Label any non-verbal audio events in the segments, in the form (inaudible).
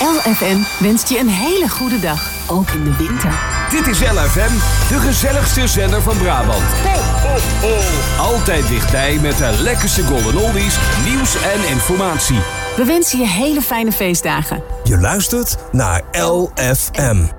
LFM wenst je een hele goede dag, ook in de winter. Dit is LFM, de gezelligste zender van Brabant. Ho, ho, ho. Altijd dichtbij met de lekkerste golden oldies, nieuws en informatie. We wensen je hele fijne feestdagen. Je luistert naar LFM.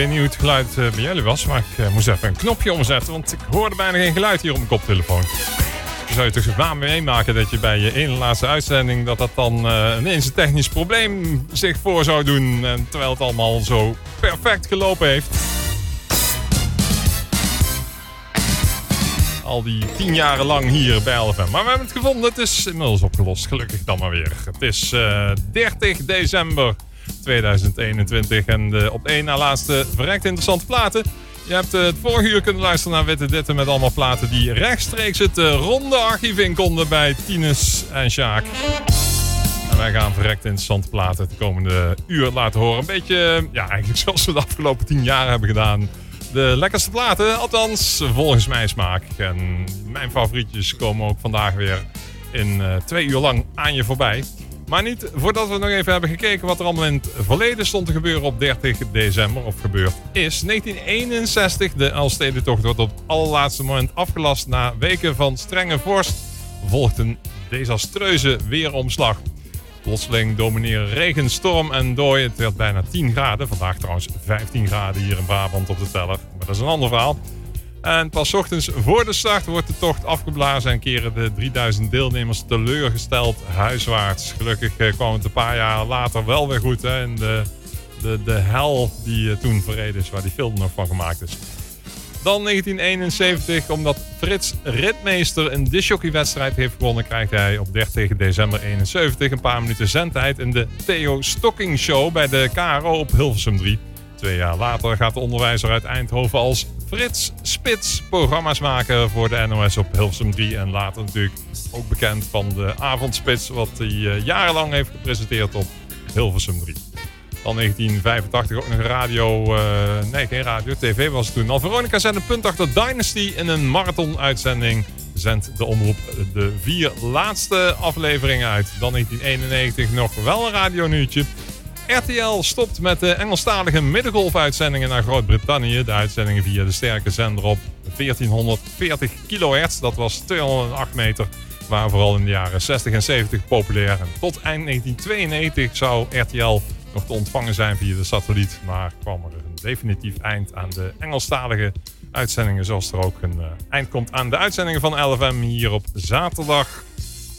Weet niet hoe het geluid eh, bij jullie was, maar ik eh, moest even een knopje omzetten, want ik hoorde bijna geen geluid hier op mijn koptelefoon. Dan zou je toch vaak meemaken dat je bij je ene laatste uitzending dat dat dan eh, ineens een technisch probleem zich voor zou doen, en terwijl het allemaal zo perfect gelopen heeft. Al die tien jaren lang hier bij LFM. Maar we hebben het gevonden. Het is inmiddels opgelost. Gelukkig dan maar weer. Het is eh, 30 december 2021. En de op één na laatste verrekt interessante platen. Je hebt eh, het vorige uur kunnen luisteren naar Witte Ditten met allemaal platen die rechtstreeks het eh, ronde archief in konden bij Tinus en Sjaak. En wij gaan verrekt interessante platen het komende uur laten horen. Een beetje, ja, eigenlijk (laughs) zoals we de afgelopen tien jaar hebben gedaan. De lekkerste platen, althans volgens mijn smaak. En mijn favorietjes komen ook vandaag weer in eh, twee uur lang aan je voorbij. Maar niet voordat we nog even hebben gekeken wat er allemaal in het verleden stond te gebeuren op 30 december, of gebeurd is. 1961, de Elfstedentocht wordt op het allerlaatste moment afgelast na weken van strenge vorst. Volgt een desastreuze weeromslag. Plotseling domineren regen, storm en dooi. Het werd bijna 10 graden. Vandaag trouwens 15 graden hier in Brabant op de teller. Maar dat is een ander verhaal. En pas ochtends voor de start wordt de tocht afgeblazen en keren de 3000 deelnemers teleurgesteld huiswaarts. Gelukkig eh, kwam het een paar jaar later wel weer goed. Hè, in de, de, de hel die eh, toen verreden is, waar die film nog van gemaakt is. Dan 1971, omdat Frits Ritmeester een discjockeywedstrijd heeft gewonnen, krijgt hij op 30 december 71 een paar minuten zendtijd in de Theo Stocking Show bij de KRO op Hilversum 3. Twee jaar later gaat de onderwijzer uit Eindhoven als Frits Spits programma's maken voor de NOS op Hilversum 3. En later natuurlijk ook bekend van de Avondspits, wat hij eh, jarenlang heeft gepresenteerd op Hilversum 3. Dan 1985 ook nog radio, eh, nee geen radio, tv was het toen al. Veronica zet een punt achter Dynasty in een marathon-uitzending. Zendt de omroep de vier laatste afleveringen uit. Dan 1991 nog wel een radionieuwtje. RTL stopt met de Engelstalige middengolfuitzendingen naar Groot-Brittannië. De uitzendingen via de sterke zender op 1440 kHz. Dat was 208 meter. Waren vooral in de jaren 60 en 70 populair. En tot eind 1992 zou RTL nog te ontvangen zijn via de satelliet. Maar kwam er een definitief eind aan de Engelstalige uitzendingen. Zoals er ook een uh, eind komt aan de uitzendingen van LFM hier op zaterdag.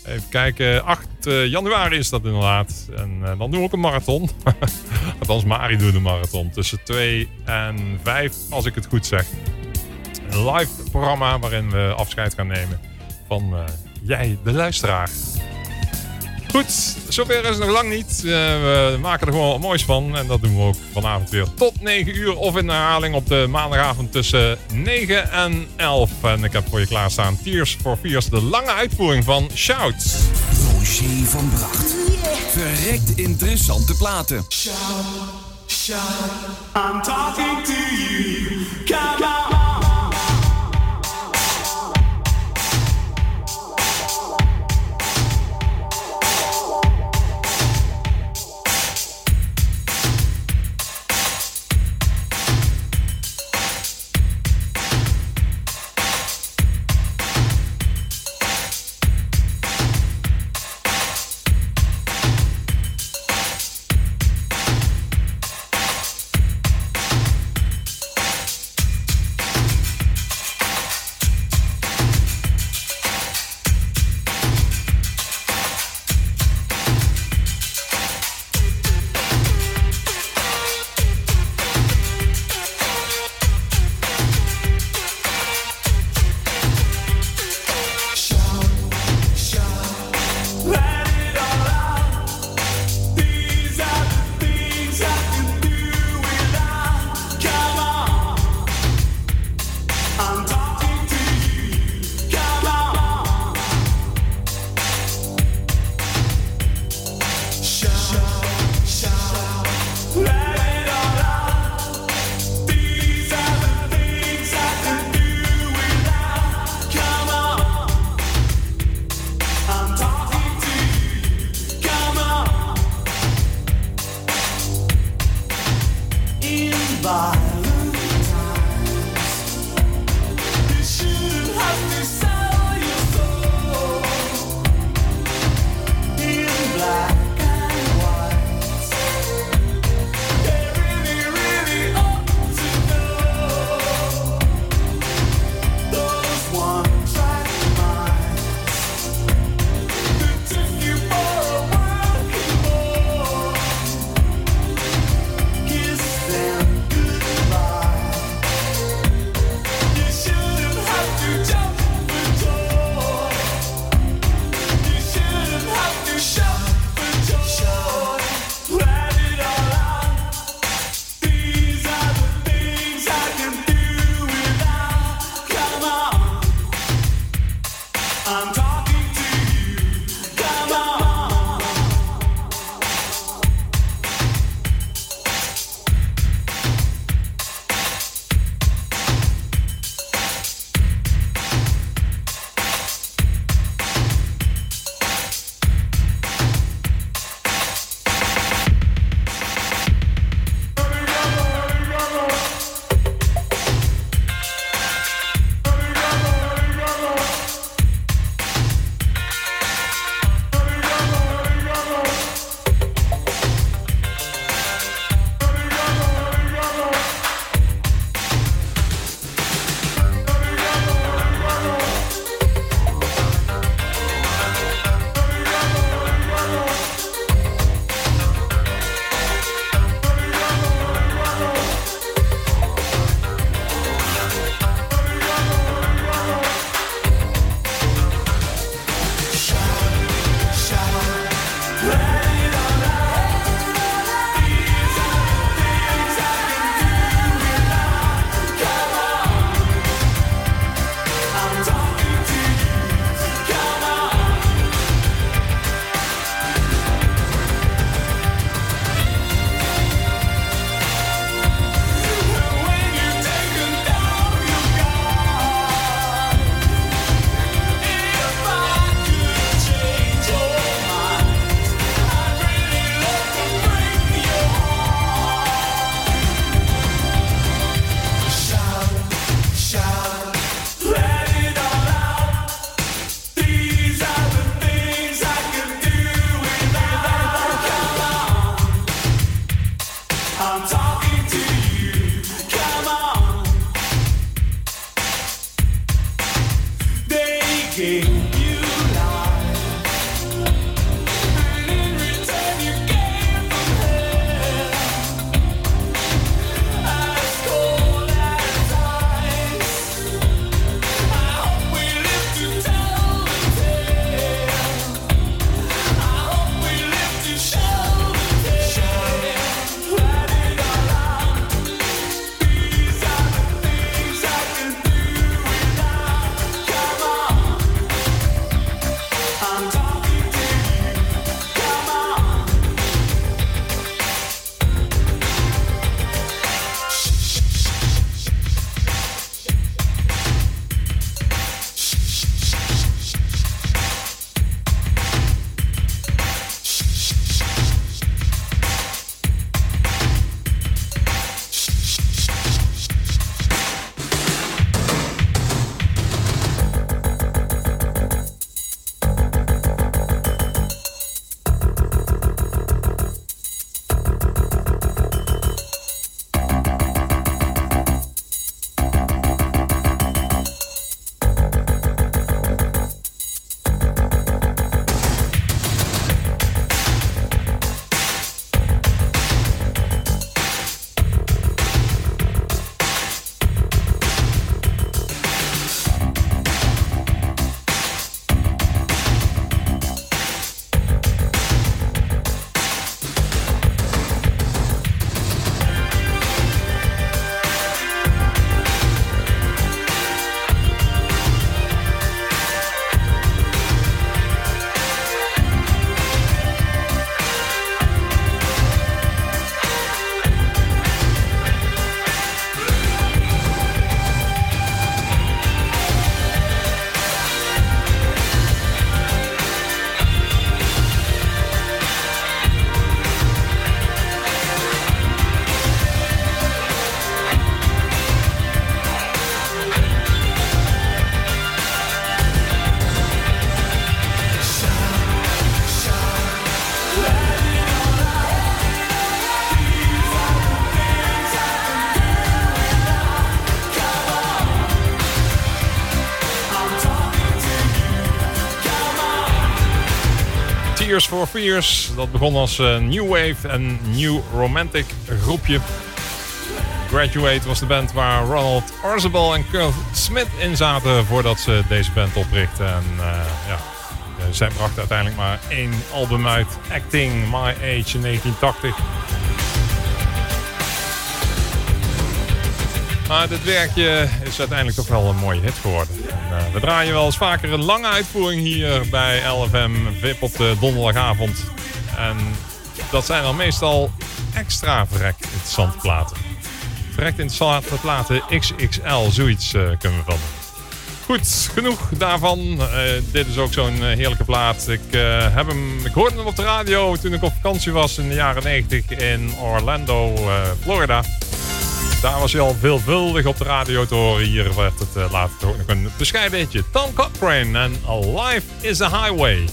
Even kijken, 8 uh, januari is dat inderdaad. En uh, dan doen we ook een marathon. (laughs) Althans, Mari doet een marathon. Tussen 2 en 5, als ik het goed zeg. Een live programma waarin we afscheid gaan nemen van uh, jij, de luisteraar. Goed, zover is het nog lang niet. Uh, we maken er gewoon wat moois van. En dat doen we ook vanavond weer tot 9 uur. Of in de herhaling op de maandagavond tussen 9 en 11. En ik heb voor je klaarstaan Tears for Fears. De lange uitvoering van Shout. Roger van Bracht. Verrekt interessante platen. Shout, shout, I'm talking to you. Come on. For Fears. Dat begon als eh, New Wave en New Romantic groepje. Graduate was de band waar Ronald Orzabal en Kurt Smith in zaten voordat ze deze band oprichtten. En eh, ja, zij brachten uiteindelijk maar één album uit, Acting My Age in 1980. Maar dit werkje is uiteindelijk toch wel een mooie hit geworden. En, eh, we draaien wel eens vaker een lange uitvoering hier bij LFM VIP op de donderdagavond. En dat zijn dan meestal extra verrek interessante platen. Verrekt interessante platen XXL, zoiets eh, kunnen we van. Goed, genoeg daarvan. Eh, dit is ook zo'n heerlijke plaat. Ik, heb hem, ik hoorde hem op de radio toen ik op vakantie was in de jaren 90 in Orlando, Florida. Daar was hij al veelvuldig op de radio te horen. Hier werd het eh, later ook nog een bescheiden hitje. Tom Cochrane en Life is a Highway.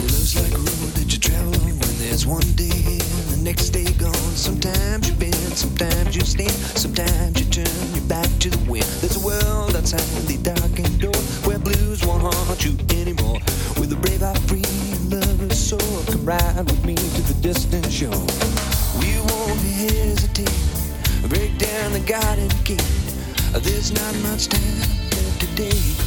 Love's like a road that you travel on when there's one day and the next day gone. Sometimes you bend, sometimes you stand, sometimes you turn your back to the wind. There's a world outside the darkened door where blues won't haunt you anymore. With a brave heart free lover's soul, come ride with me to the distant shore. We won't hesitate, break down the garden gate. There's not much time left today.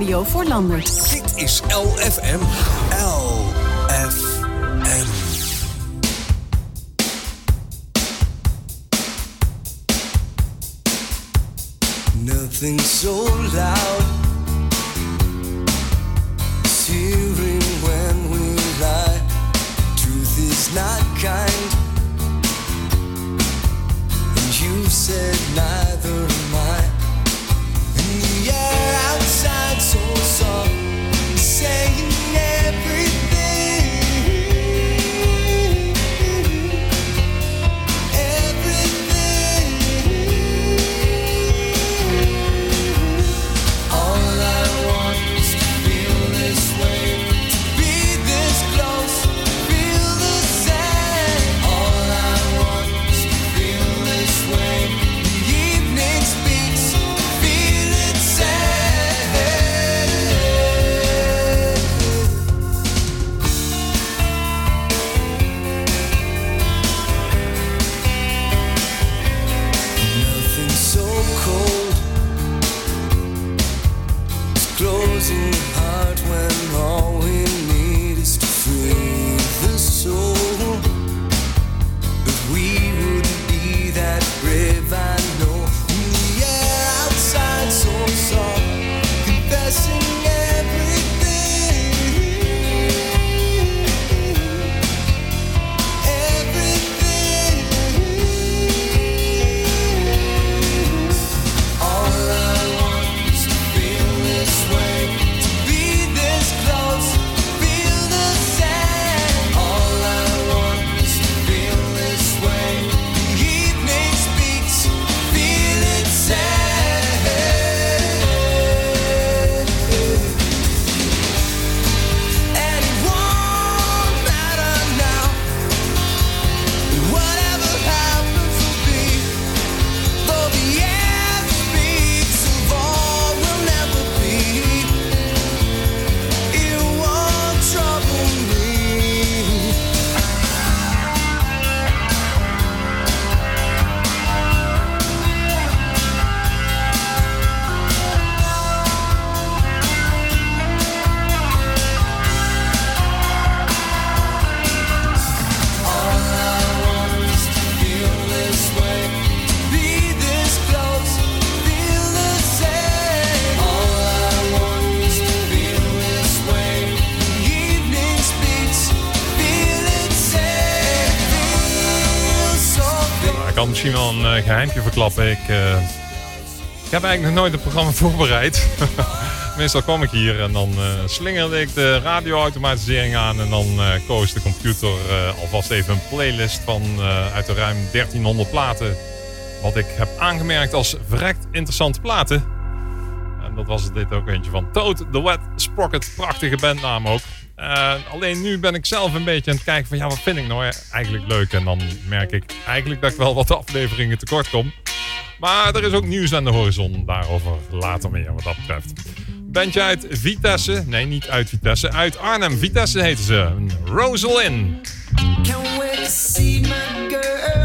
Radio voor Landert. Dit is LFM. LFM. Eh, geheimpje verklappen. Ik, eh, ik heb eigenlijk nog nooit een programma (laughs) voorbereid. (laughs) Meestal kwam ik hier en dan eh, slingerde ik de radioautomatisering aan. En dan eh, koos de computer alvast even een playlist van uit de ruim 1300 platen. Wat ik heb aangemerkt als verrekt interessante platen. En dat was dit ook eentje van. Toad the Wet Sprocket. Prachtige bandnaam ook. Eh, alleen nu ben ik zelf een beetje aan het kijken van ja, wat vind ik nou eigenlijk leuk. En dan merk ik eigenlijk dat ik wel wat afleveringen tekort kom. Maar er is ook nieuws aan de horizon. Daarover later meer wat dat betreft. Bandje uit Vitesse. Nee, niet uit Vitesse. Uit Arnhem. Vitesse heten ze. Rosalind. Wait to see my girl.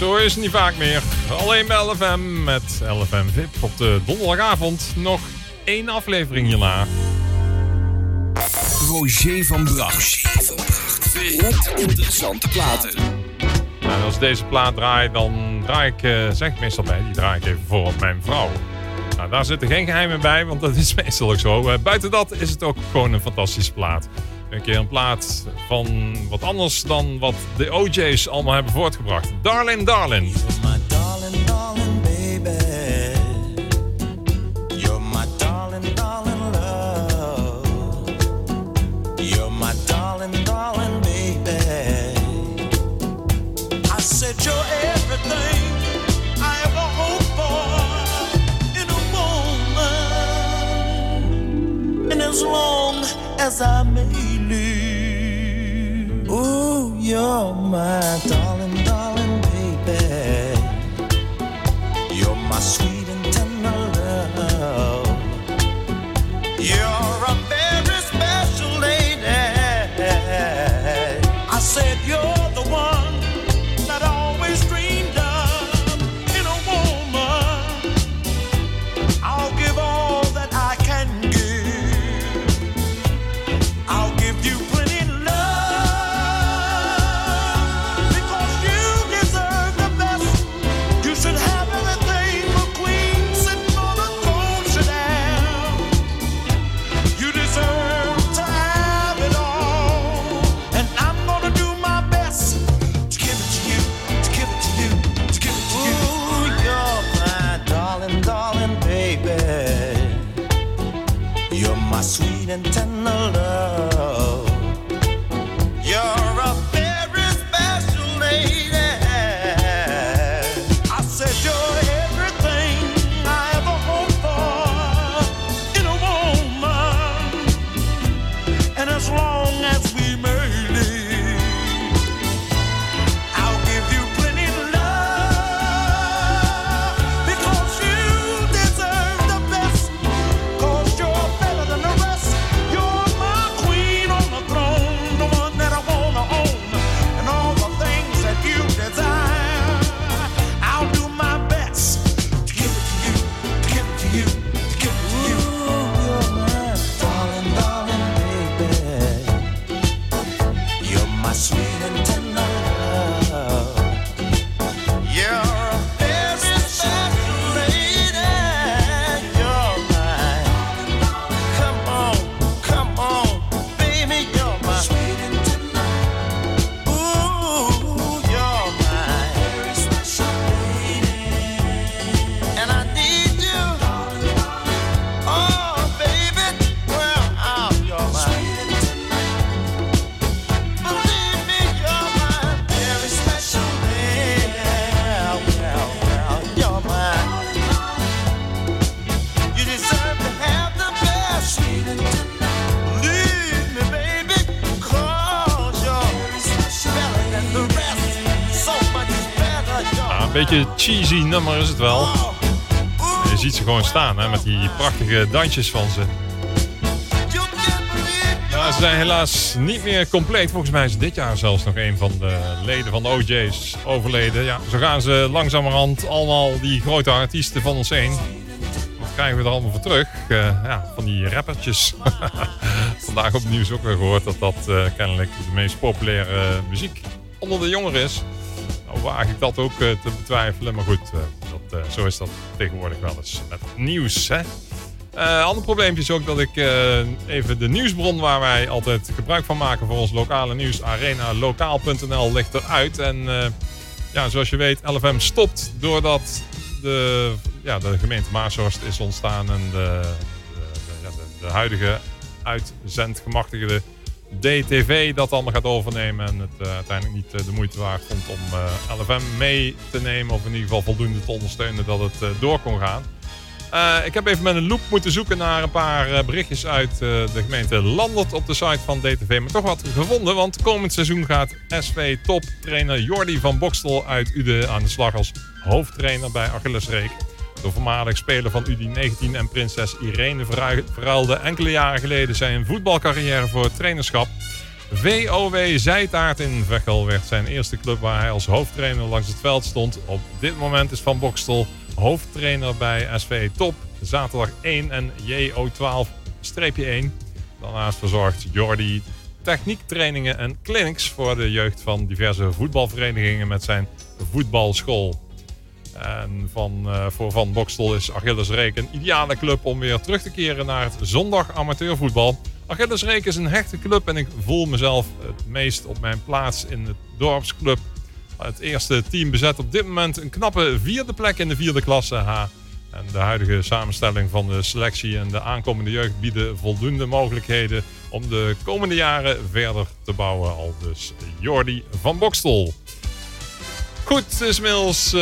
Nou, zo is het niet vaak meer. Alleen bij LFM met LFM VIP op de donderdagavond. Nog één aflevering hierna. Roger van Bracht. Verrekt interessante platen. En als deze plaat draait, dan draai ik, eh, zeg ik meestal bij, die draai ik even voor op mijn vrouw. Nou, daar zitten geen geheimen bij, want dat is (laughs) meestal ook zo. Eh, buiten dat is het ook gewoon een fantastische plaat. Een keer een plaat van wat anders dan wat de OJ's allemaal hebben voortgebracht. Darling, darling. As long as I may you're my darling, cheesy nummer is het wel. Je ziet ze gewoon staan hè, met die prachtige dansjes van ze. ze zijn helaas niet meer compleet. Volgens mij is dit jaar zelfs nog een van de leden van de OJ's overleden. Ja, zo gaan ze langzamerhand allemaal die grote artiesten van ons heen. Wat krijgen we er allemaal voor terug? Eh, ja, van die rappertjes. (laughs) Vandaag op het nieuws ook weer gehoord dat dat eh, kennelijk de meest populaire eh, muziek onder de jongeren is. Waag ik dat ook eh, te betwijfelen. Maar goed, eh, eh, zo is dat tegenwoordig wel eens met nieuws. Hè? Eh ander probleempje is ook dat ik even de nieuwsbron waar wij altijd gebruik van maken voor ons lokale nieuws, arenalokaal.nl, ligt eruit. En ja, zoals je weet, LFM stopt doordat de, ja, de gemeente Maashorst is ontstaan en de, de, de, de huidige uitzendgemachtigde DTV dat allemaal gaat overnemen en het eh, uiteindelijk niet eh, de moeite waard vond om eh, LFM mee te nemen of in ieder geval voldoende te ondersteunen dat het door kon gaan. Ik heb even met een loop moeten zoeken naar een paar berichtjes uit de gemeente Landert op de site van DTV. Maar toch wat gevonden, want komend seizoen gaat SV toptrainer Jordi van Bokstel uit Ude aan de slag als hoofdtrainer bij Achillesreek. De voormalig speler van UD19 en prinses Irene verru- verruilde enkele jaren geleden zijn voetbalcarrière voor trainerschap. VOW Zijtaart in Veghel werd zijn eerste club waar hij als hoofdtrainer langs het veld stond. Op dit moment is Van Bokstel hoofdtrainer bij SV Top. Zaterdag 1 en JO12-1. Daarnaast verzorgt Jordi techniektrainingen en clinics voor de jeugd van diverse voetbalverenigingen met zijn voetbalschool. En van, eh, voor Van Bokstel is Achilles Reek een ideale club om weer terug te keren naar het zondag amateurvoetbal. Achilles Reek is een hechte club en ik voel mezelf het meest op mijn plaats in het dorpsclub. Het eerste team bezet op dit moment een knappe vierde plek in de vierde klasse H. En de huidige samenstelling van de selectie en de aankomende jeugd bieden voldoende mogelijkheden om de komende jaren verder te bouwen. Al dus Jordi van Bokstel. Goed, het is inmiddels eh,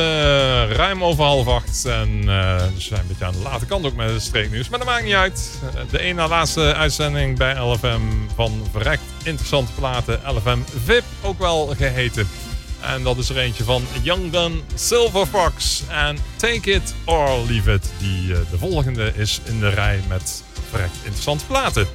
ruim over half acht. En eh, we zijn een beetje aan de late kant ook met het streeknieuws. Maar dat maakt niet uit. Eh, De ene na laatste uitzending bij LFM van verrekt interessante platen. LFM VIP ook wel geheten. En dat is er eentje van Young Gun, Silver Fox en Take It or Leave It. Die de volgende is in de rij met verrekt interessante platen.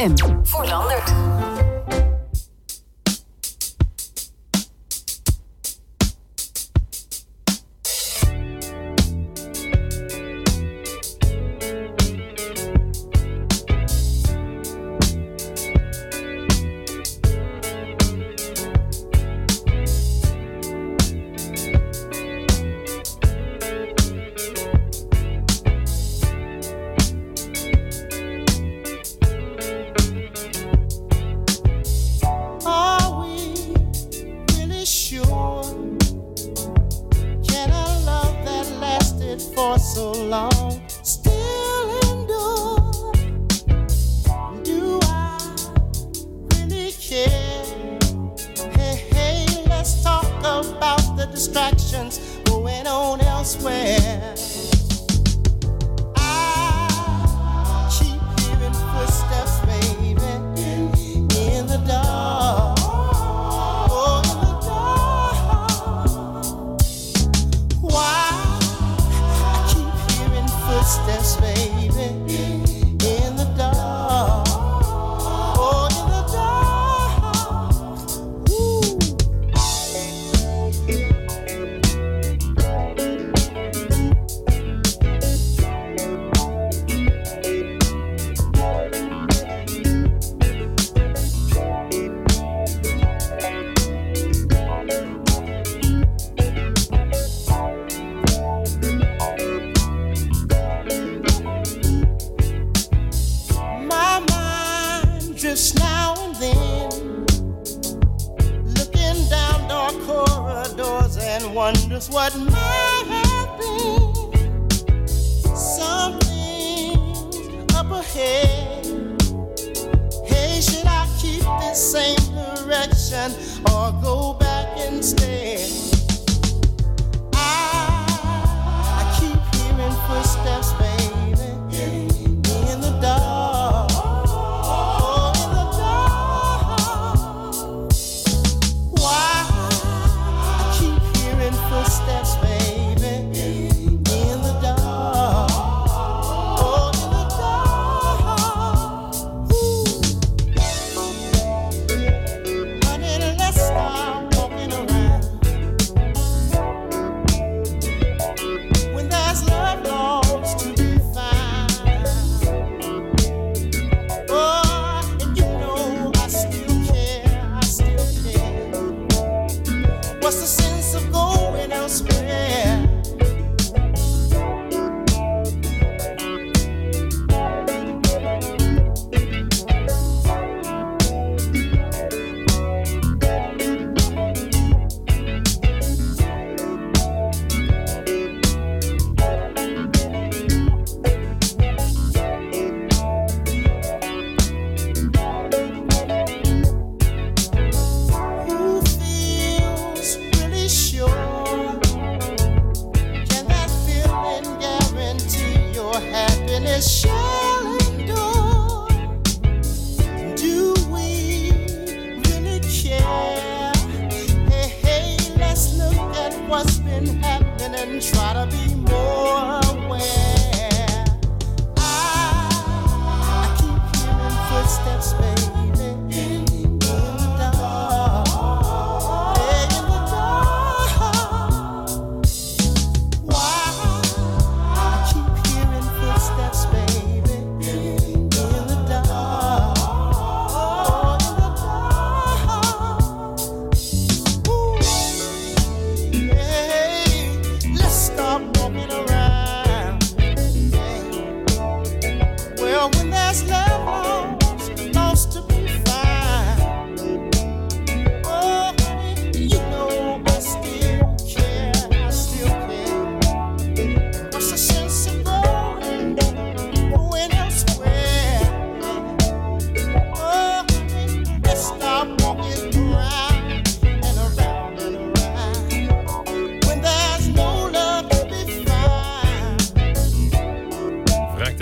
FM. about the distractions going on elsewhere.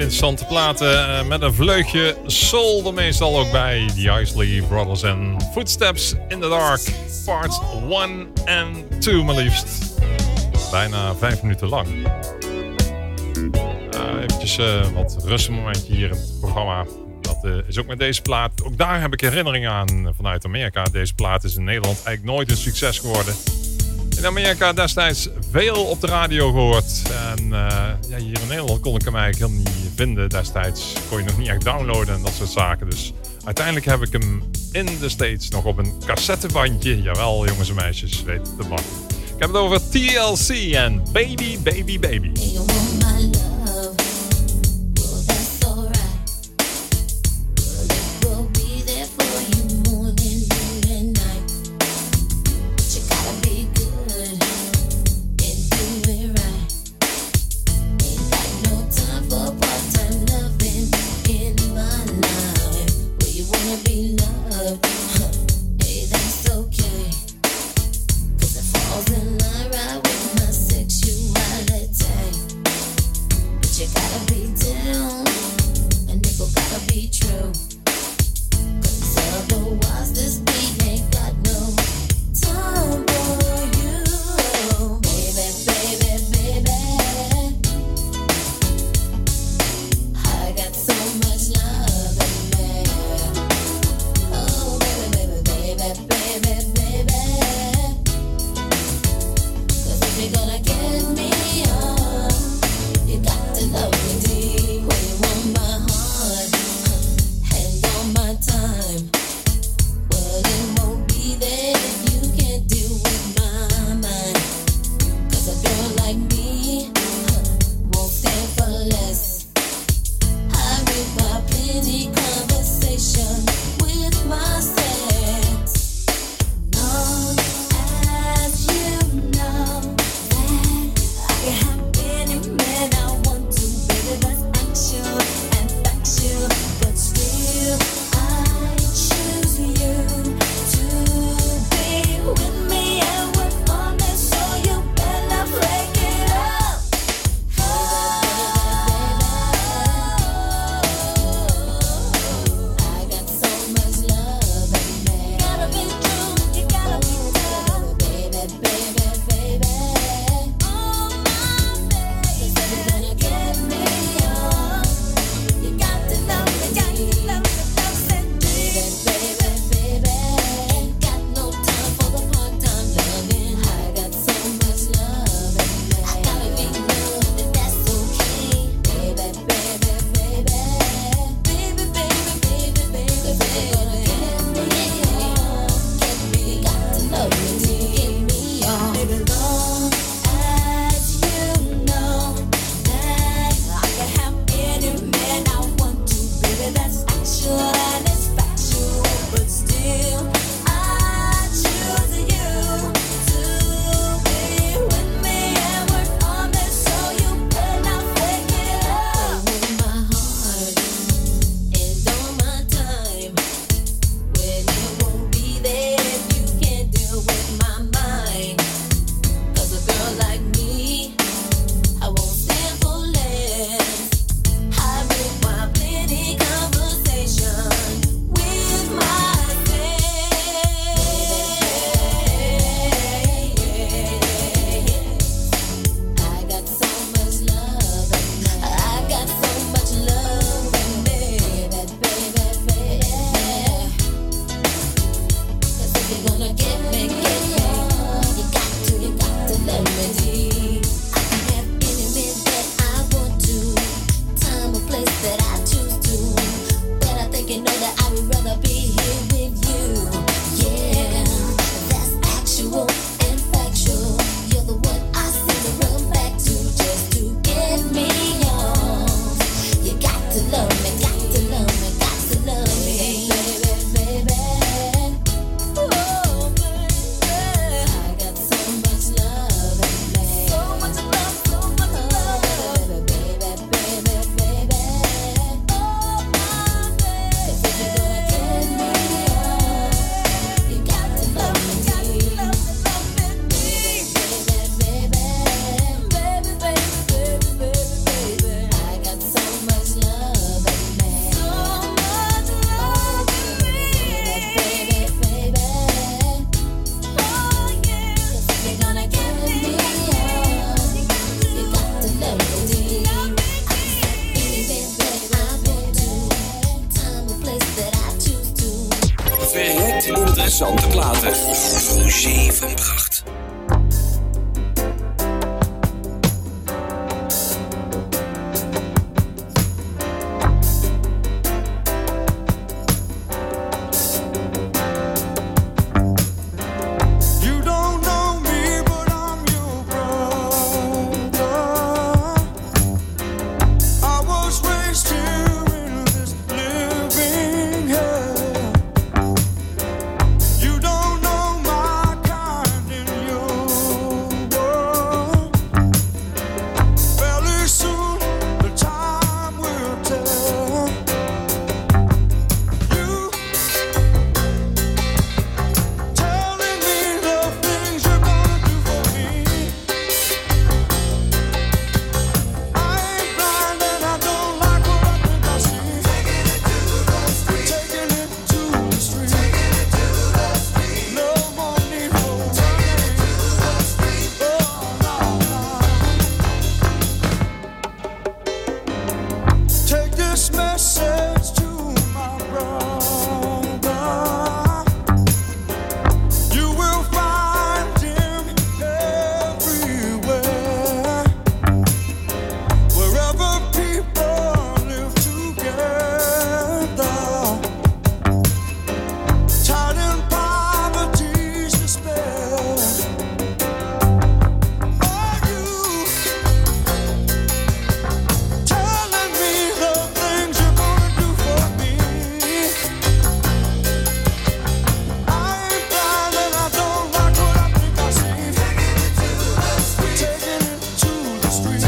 interessante platen eh, met een vleugje soul er meestal ook bij. The Isley Brothers en Footsteps in the Dark, parts 1 en 2 maar liefst. Bijna 5 minuten lang. Uh, eventjes uh, wat rustmomentje hier in het programma. Dat eh, is ook met deze plaat. Ook daar heb ik herinnering aan vanuit Amerika. Deze plaat is in Nederland eigenlijk nooit een succes geworden. In Amerika destijds veel op de radio gehoord. En eh, ja, hier in Nederland kon ik hem eigenlijk helemaal niet vinden destijds. Kon je nog niet echt downloaden en dat soort zaken. Dus uiteindelijk heb ik hem in de States nog op een cassettebandje. Jawel, jongens en meisjes, weet de man. Ik heb het over TLC en Baby, Baby, Baby. street.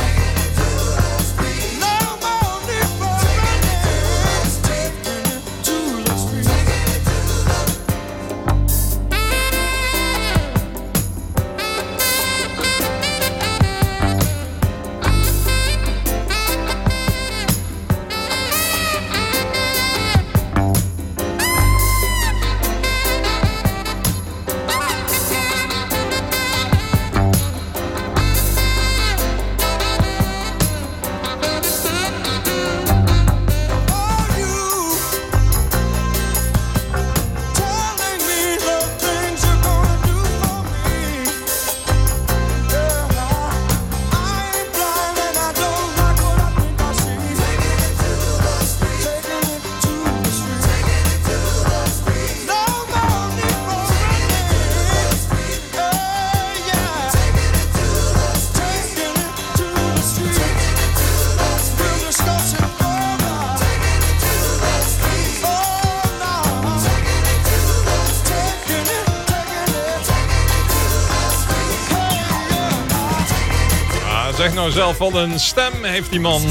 Zelf Wat een stem heeft die man.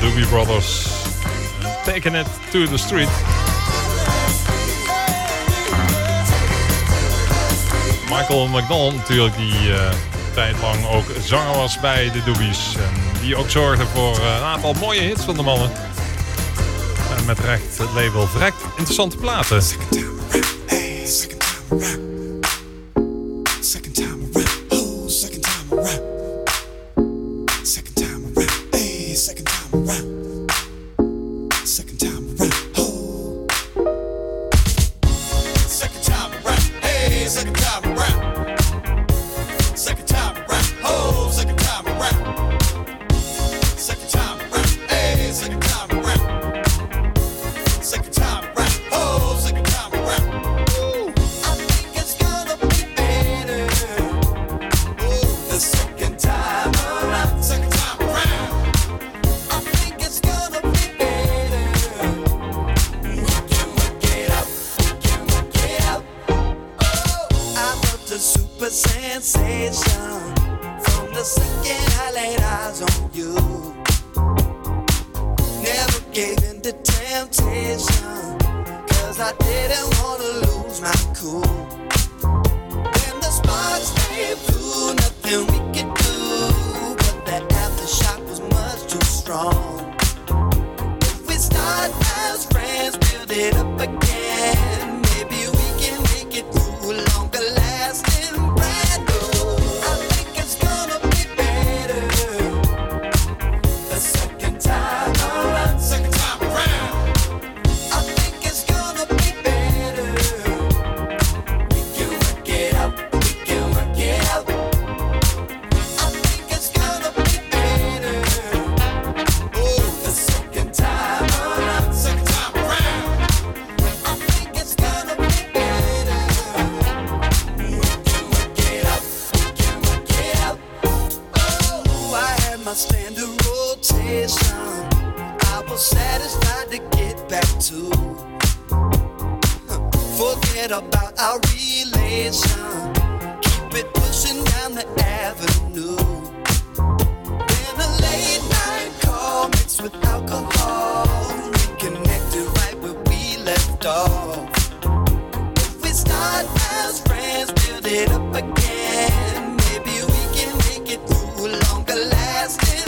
Doobie Brothers. Taking it to the street. Michael McDonald natuurlijk, die uh, tijd lang ook zanger was bij de Doobies. En die ook zorgde voor eh, een aantal mooie hits van de mannen. En met recht het label Vrekt interessante platen. forget about our relation. Keep it pushing down the avenue. Then a late night call mixed with alcohol. Reconnected right where we left off. If we start as friends, build it up again. Maybe we can make it through longer lasting.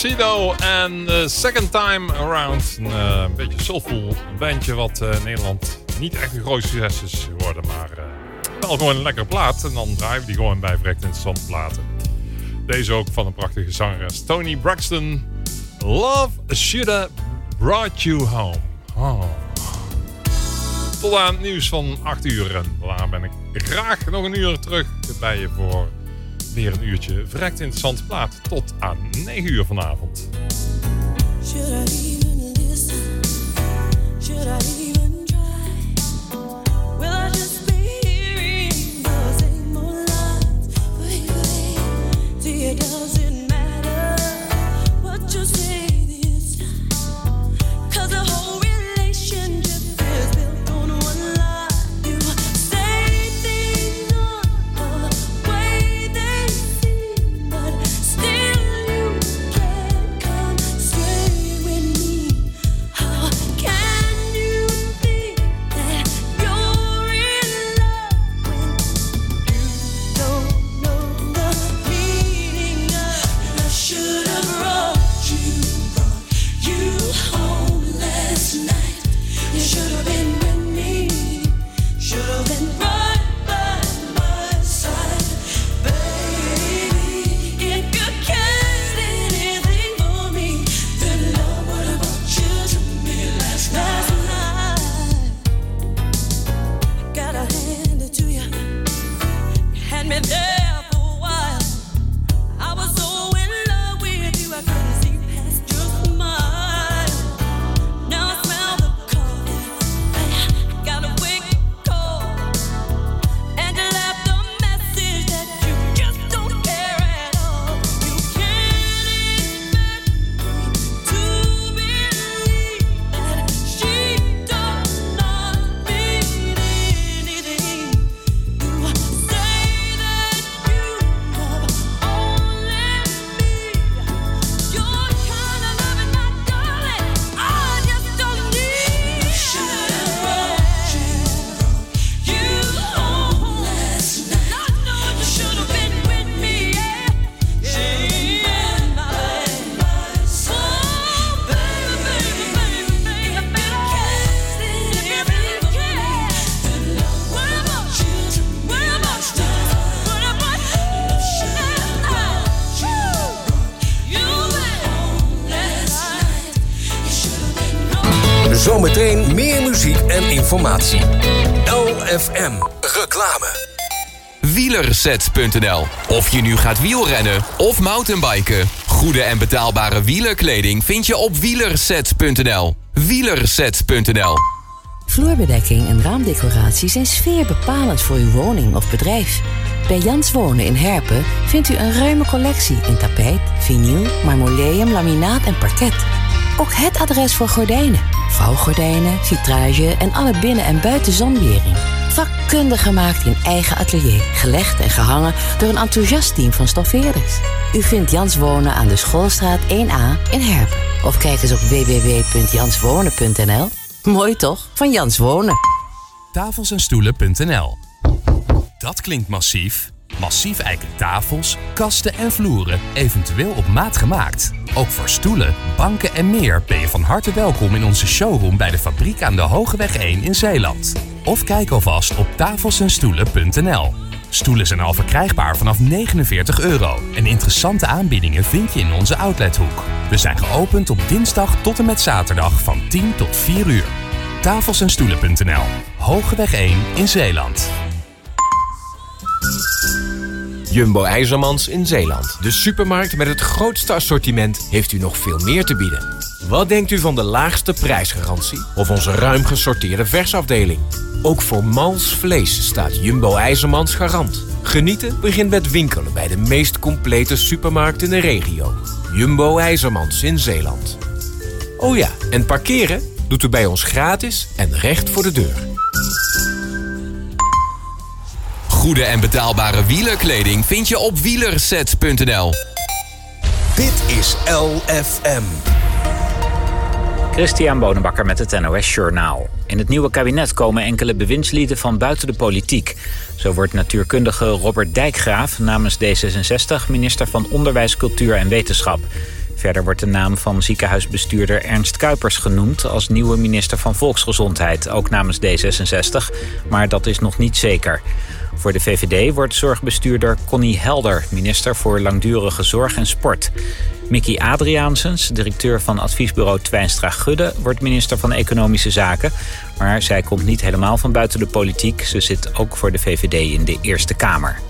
Tuxedo en uh, Second Time Around. Eh, een beetje soulful bandje wat eh, in Nederland niet echt een groot succes is geworden. Maar eh, wel gewoon een lekkere plaat. En dan draaien we die gewoon bij verrekt interessante platen. Deze ook van een prachtige zangeres Tony Braxton. Love Shoulda Brought You Home. Oh. Tot aan het nieuws van 8 uur. En daarna ben ik graag nog een uur terug bij je voor weer een uurtje verrekt interessante platen. 9 uur vanavond. Sunset.nl. Of je nu gaat wielrennen of mountainbiken. Goede en betaalbare wielerkleding vind je op wielerset.nl. Wielerset.nl. Vloerbedekking en raamdecoratie zijn sfeerbepalend voor uw woning of bedrijf. Bij Jans Wonen in Herpen vindt u een ruime collectie in tapijt, vinyl, marmoleum, laminaat en parket. Ook het adres voor gordijnen, vouwgordijnen, vitrage en alle binnen- en buitenzonwering. Vakkundig gemaakt in eigen atelier. Gelegd en gehangen door een enthousiast team van stoffeerders. U vindt Jans Wonen aan de Schoolstraat 1A in Herpen. Of kijk eens op www.janswonen.nl. Mooi toch? Van Jans Wonen. Tafelsenstoelen.nl Dat klinkt massief. Massief eiken tafels, kasten en vloeren, eventueel op maat gemaakt. Ook voor stoelen, banken en meer ben je van harte welkom in onze showroom bij de fabriek aan de Hogeweg 1 in Zeeland. Of kijk alvast op tafelsenstoelen.nl. Stoelen zijn al verkrijgbaar vanaf 49 euro. En interessante aanbiedingen vind je in onze outlethoek. We zijn geopend op dinsdag tot en met zaterdag van 10 tot 4 uur. Tafelsenstoelen.nl. Hogeweg 1 in Zeeland. Jumbo IJzermans in Zeeland. De supermarkt met het grootste assortiment heeft u nog veel meer te bieden. Wat denkt u van de laagste prijsgarantie of onze ruim gesorteerde versafdeling? Ook voor mals vlees staat Jumbo IJzermans garant. Genieten begint met winkelen bij de meest complete supermarkt in de regio. Jumbo IJzermans in Zeeland. Oh ja, en parkeren doet u bij ons gratis en recht voor de deur. Goede en betaalbare wielerkleding vind je op wielerset.nl. Dit is LFM. Christian Bonenbakker met het NOS Journaal. In het nieuwe kabinet komen enkele bewindslieden van buiten de politiek. Zo wordt natuurkundige Robert Dijkgraaf namens D66 minister van Onderwijs, Cultuur en Wetenschap. Verder wordt de naam van ziekenhuisbestuurder Ernst Kuipers genoemd als nieuwe minister van Volksgezondheid, ook namens D66, maar dat is nog niet zeker. Voor de VVD wordt zorgbestuurder Connie Helder minister voor langdurige zorg en sport. Mickey Adriaansens, directeur van adviesbureau Twijnstra Gudde, wordt minister van Economische Zaken. Maar zij komt niet helemaal van buiten de politiek. Ze zit ook voor de VVD in de Eerste Kamer.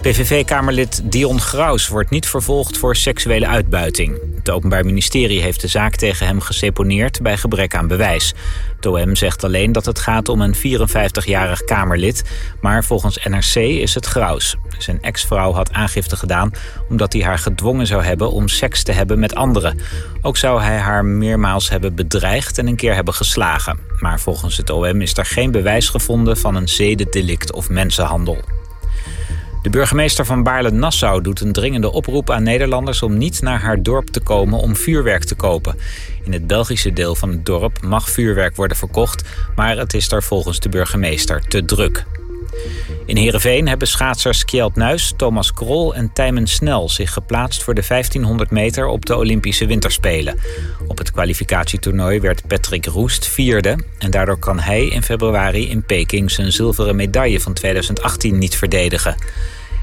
PVV-kamerlid Dion Graus wordt niet vervolgd voor seksuele uitbuiting. Het Openbaar Ministerie heeft de zaak tegen hem geseponeerd bij gebrek aan bewijs. Het OM zegt alleen dat het gaat om een 54-jarig Kamerlid, maar volgens NRC is het Graus. Zijn ex-vrouw had aangifte gedaan omdat hij haar gedwongen zou hebben om seks te hebben met anderen. Ook zou hij haar meermaals hebben bedreigd en een keer hebben geslagen. Maar volgens het OM is er geen bewijs gevonden van een zedendelict of mensenhandel. De burgemeester van Baarle-Nassau doet een dringende oproep aan Nederlanders om niet naar haar dorp te komen om vuurwerk te kopen. In het Belgische deel van het dorp mag vuurwerk worden verkocht, maar het is daar volgens de burgemeester te druk. In Heerenveen hebben schaatsers Kjeld Nuis, Thomas Krol en Tijmen Snel zich geplaatst voor de 1500 meter op de Olympische Winterspelen. Op het kwalificatietoernooi werd Patrick Roest vierde en daardoor kan hij in februari in Peking zijn zilveren medaille van 2018 niet verdedigen.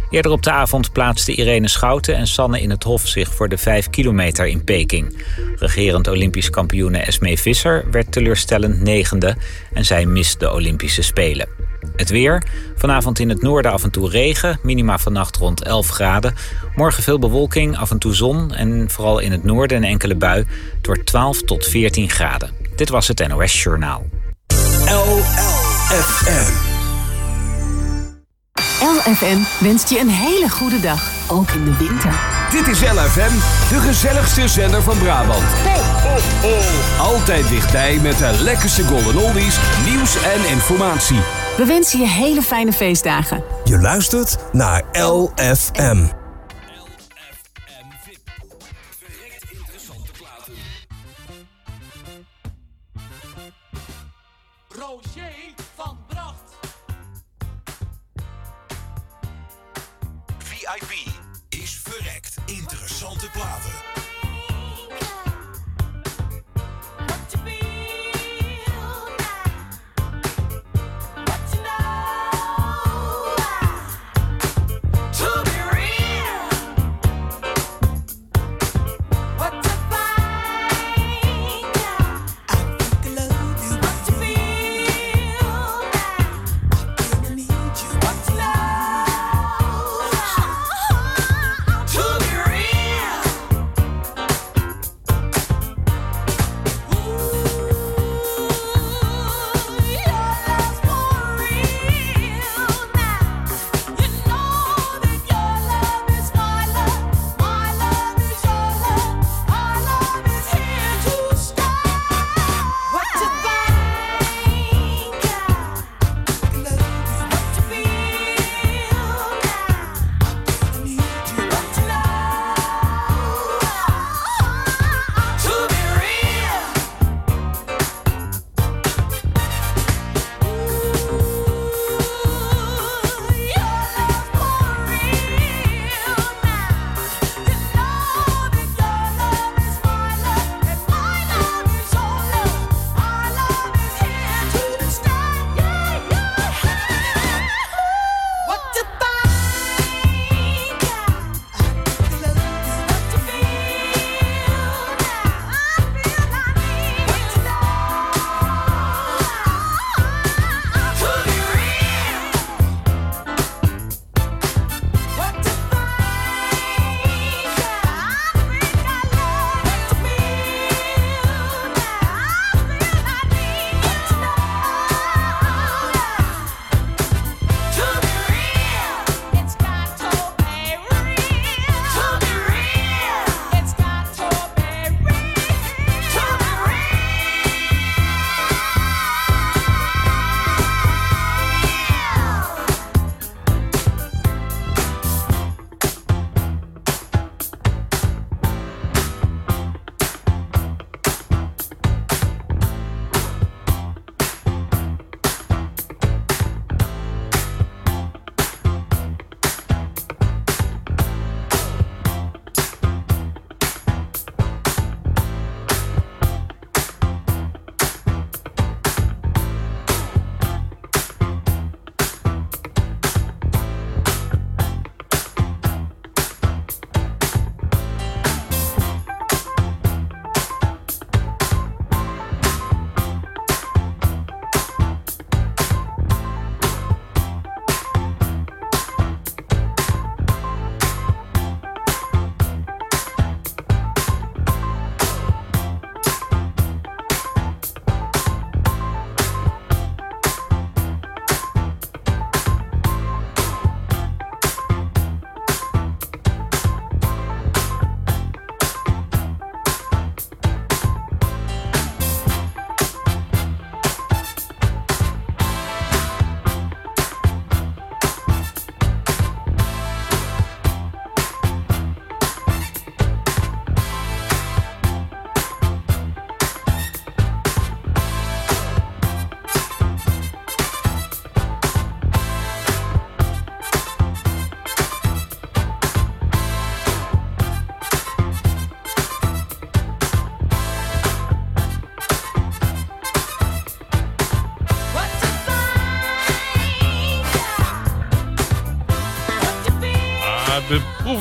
Eerder op de avond plaatsten Irene Schouten en Sanne in het Hof zich voor de 5 kilometer in Peking. Regerend Olympisch kampioene Esmee Visser werd teleurstellend negende en zij mist de Olympische Spelen. Het weer. Vanavond in het noorden af en toe regen. Minima vannacht rond 11 graden. Morgen veel bewolking, af en toe zon. En vooral in het noorden een enkele bui. Het wordt 12 tot 14 graden. Dit was het NOS Journaal. LLFM. LFM wenst je een hele goede dag, ook in de winter. Dit is LFM, de gezelligste zender van Brabant. Ho, ho, ho. Altijd dichtbij met de lekkerste golden oldies, nieuws en informatie. We wensen je hele fijne feestdagen. Je luistert naar LFM.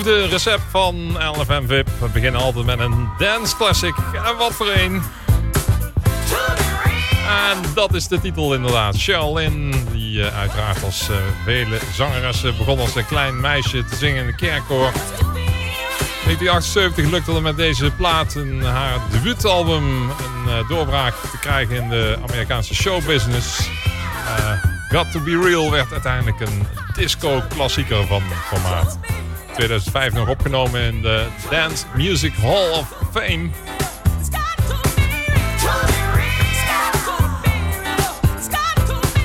Beproefde recept van LFM VIP. We beginnen altijd met een dance classic. En wat voor een. En dat is de titel inderdaad. Charlene, die eh, uiteraard als eh, vele zangeressen begon als een klein meisje te zingen in de kerkkoor. In 1978 lukte het met deze plaat haar debuutalbum een eh, doorbraak te krijgen in de Amerikaanse showbusiness. Got to Be Real werd uiteindelijk een disco-klassieker van formaat. 2005 nog opgenomen in de Dance Music Hall of Fame.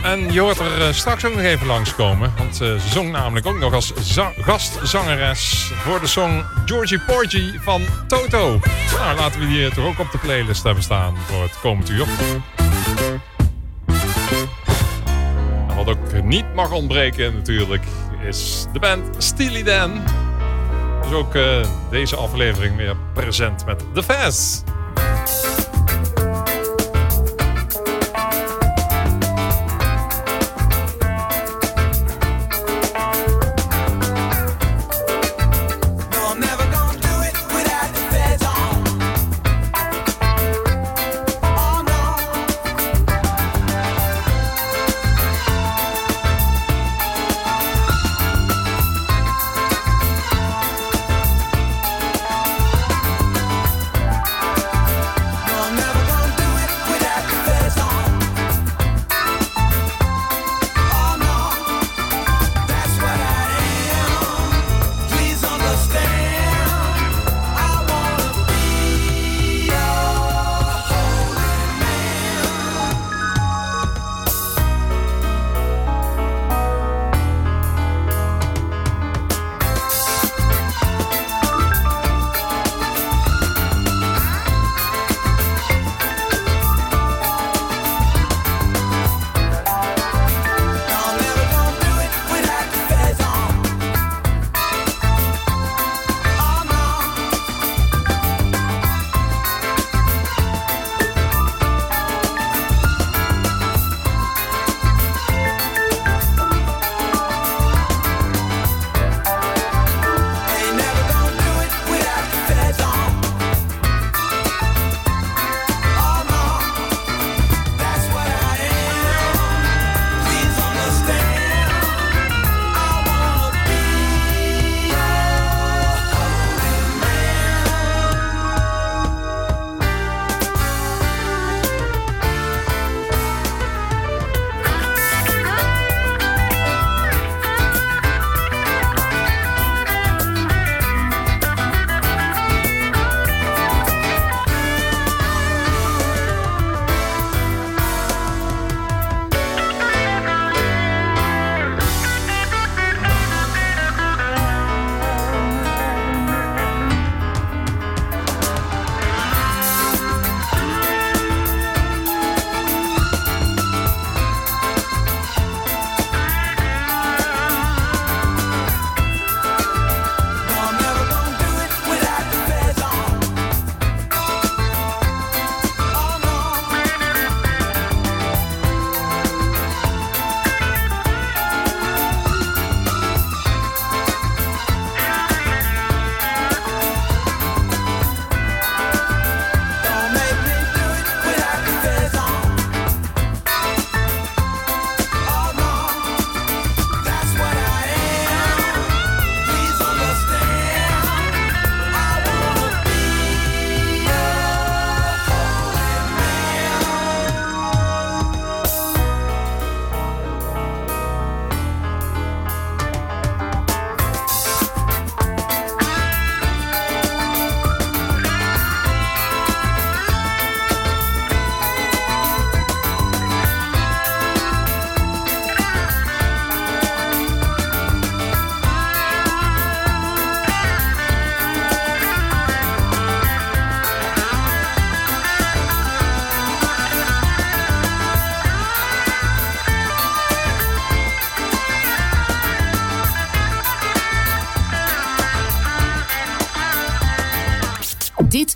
En je hoort er eh, straks ook nog even langskomen. Want eh, ze zong namelijk ook nog als za- gastzangeres voor de song Georgie Porgy van Toto. Nou, laten we die eh, toch ook op de playlist hebben staan voor het komend uur. Wat ook niet mag ontbreken natuurlijk is de band Steely Dan. Dus ook eh, deze aflevering weer present met The Faz.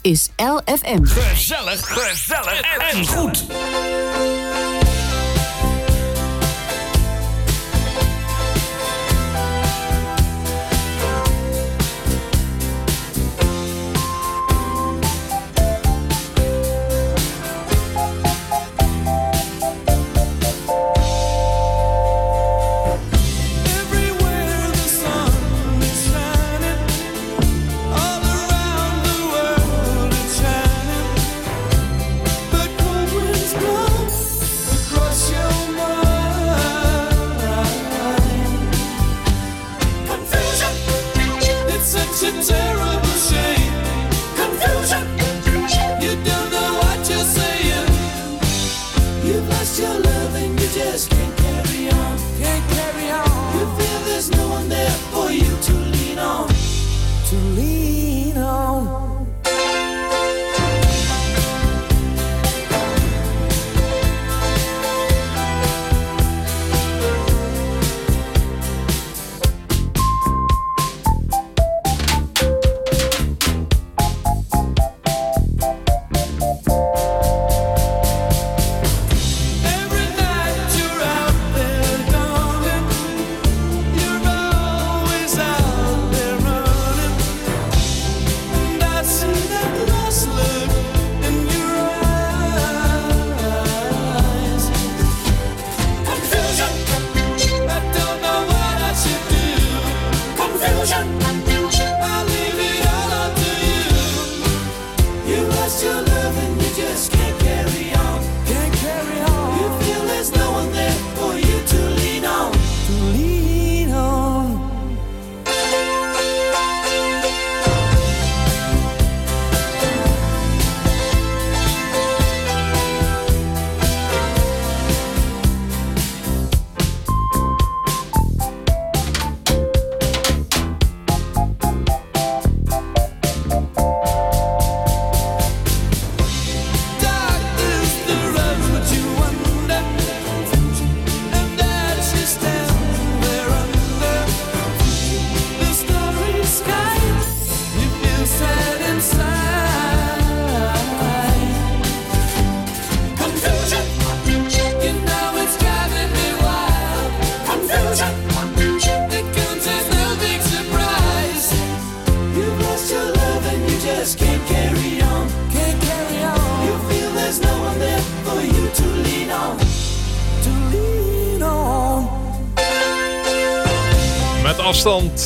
Is LFM. Gezellig, gezellig en goed.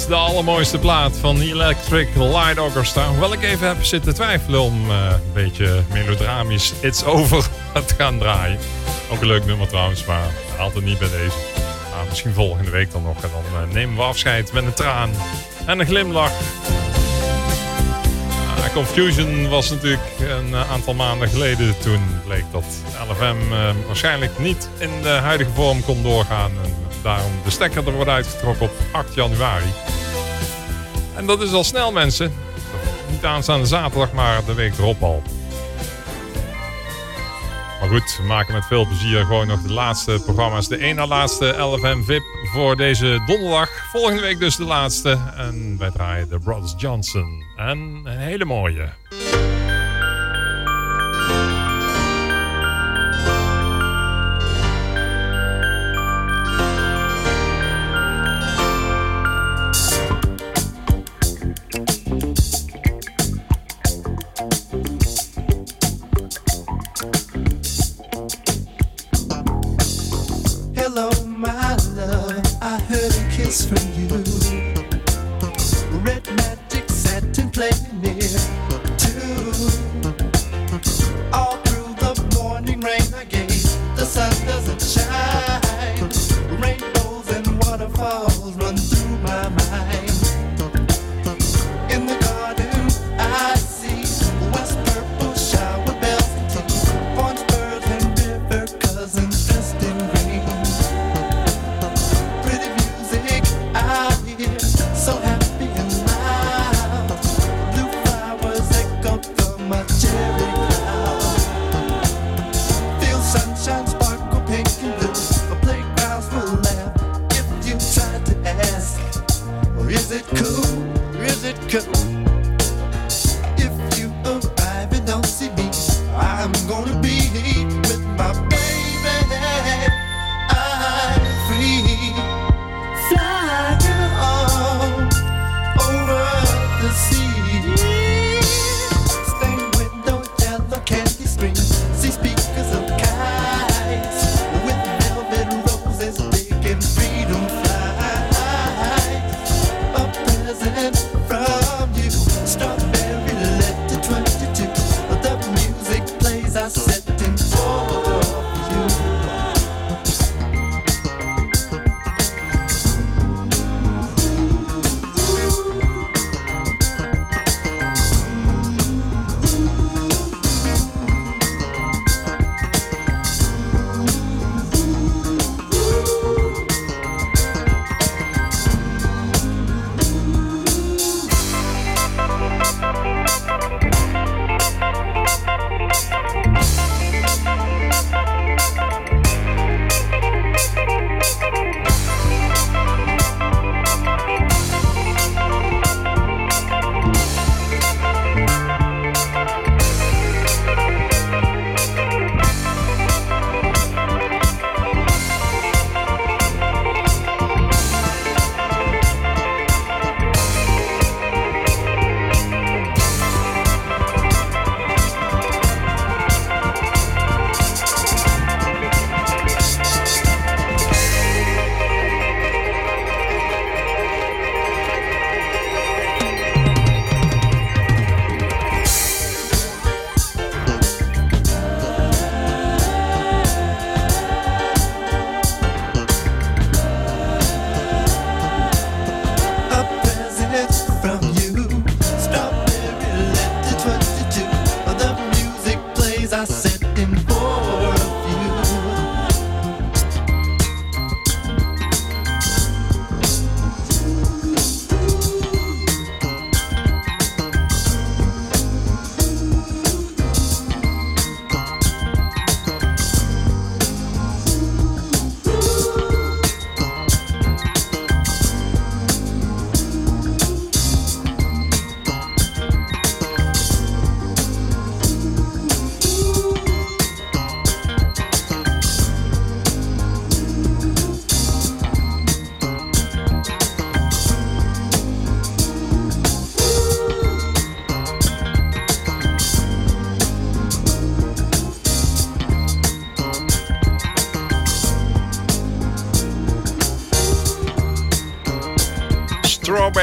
de allermooiste plaat van Electric Light Orchestra. Nou, hoewel ik even heb zitten twijfelen om eh, een beetje melodramisch It's Over te gaan draaien. Ook een leuk nummer trouwens, maar altijd niet bij deze. Ah, misschien volgende week dan nog. En dan eh, nemen we afscheid met een traan en een glimlach. Ah, Confusion was natuurlijk een eh, aantal maanden geleden. Toen bleek dat LFM waarschijnlijk niet in de huidige vorm kon doorgaan daarom de stekker er wordt uitgetrokken op 8 januari. En dat is al snel, mensen. Niet aanstaande zaterdag, maar de week erop al. Maar goed, we maken met veel plezier gewoon nog de laatste programma's. De een na laatste LFM VIP voor deze donderdag. Volgende week dus de laatste. En wij draaien de Brothers Johnson. En een hele mooie.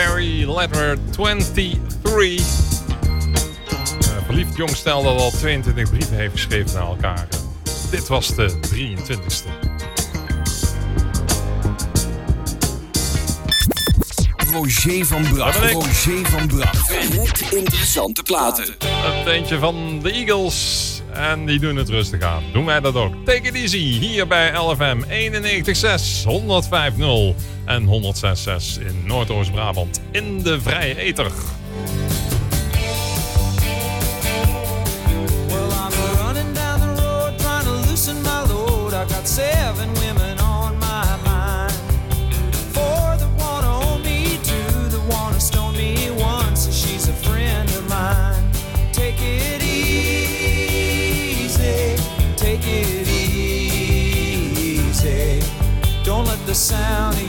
Strawberry Letter 23. Een verliefd jong stel dat al 22 brieven heeft geschreven naar elkaar. Dit was de 23ste. Roger van Bracht. Roger van Bracht. Direct interessante platen. Het eentje van de Eagles. En die doen het rustig aan. Doen wij dat ook. Take it easy. Hier bij LFM 91.6, 105.0 en 106.6 in Noordoost-Brabant. In de vrije women sound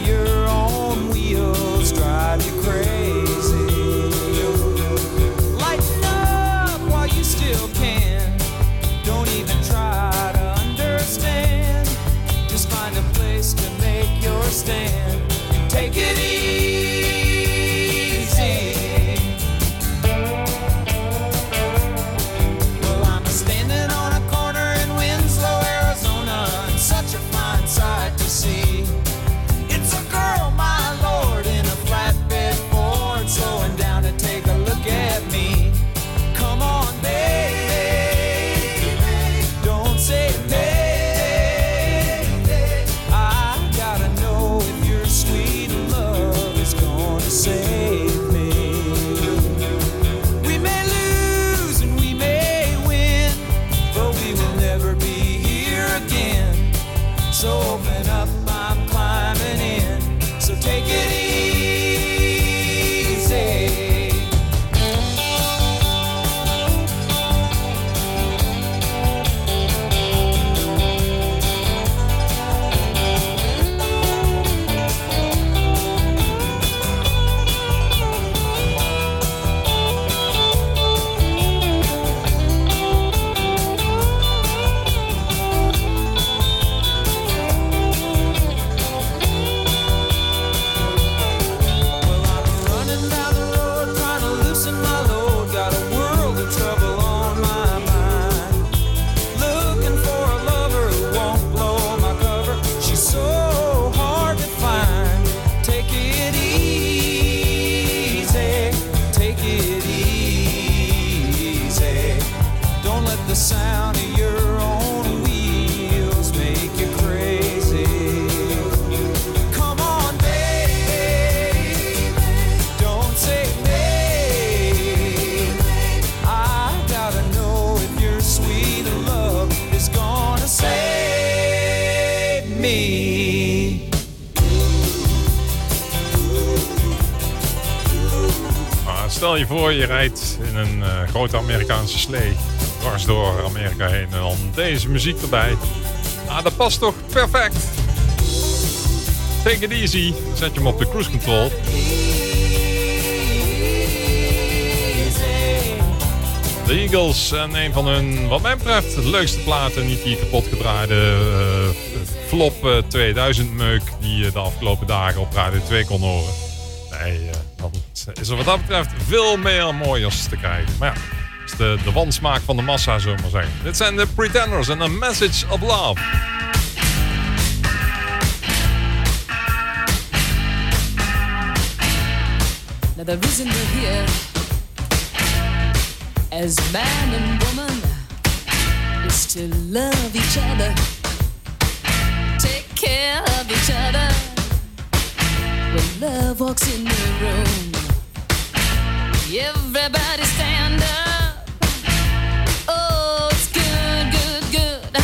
je rijdt in een eh, grote Amerikaanse slee. Dwars door Amerika heen. En dan deze muziek erbij. Nou, dat past toch perfect. Take it easy. Zet je hem op de cruise control. De Eagles en een van hun, wat mij betreft, leukste platen. Niet die kapot gedraaide eh, flop eh, 2000 meuk die je de afgelopen dagen op Radio 2 kon horen. Nee, eh, dan is er wat dat betreft veel meer mooiers te krijgen. Maar ja, dat is de, de wansmaak van de massa, zullen we maar zeggen. Dit zijn de Pretenders en A Message of Love. Now the reason we're here as man and woman is to love each other, take care of each other. When love walks in the room, everybody stand up. Oh, it's good, good, good.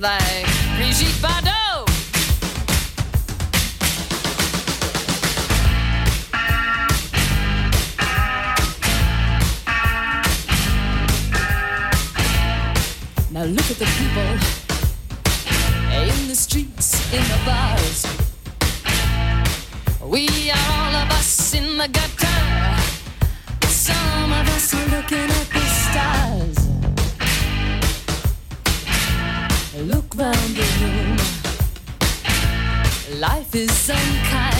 Like Brigitte Bardot. Now look at the people in the streets, in the bars. We are all of us in the gutter. Some of us are looking at the stars. Look round the room. Life is unkind.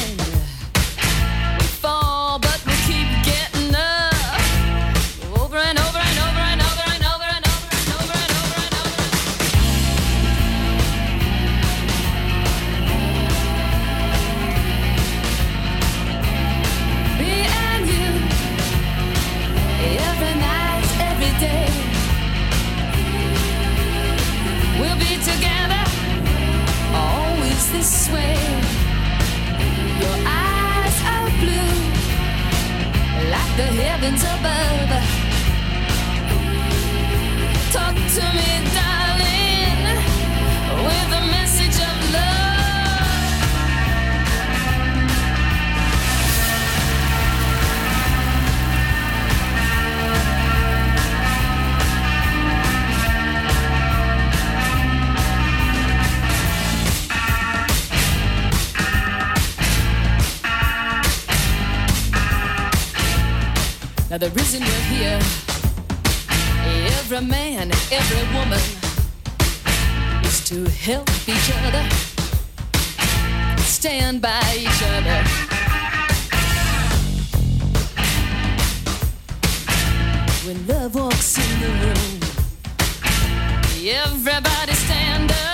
Heavens above. Talk to me, darling, Now the reason we're here, every man, every woman, is to help each other, stand by each other. When love walks in the room, everybody stand up.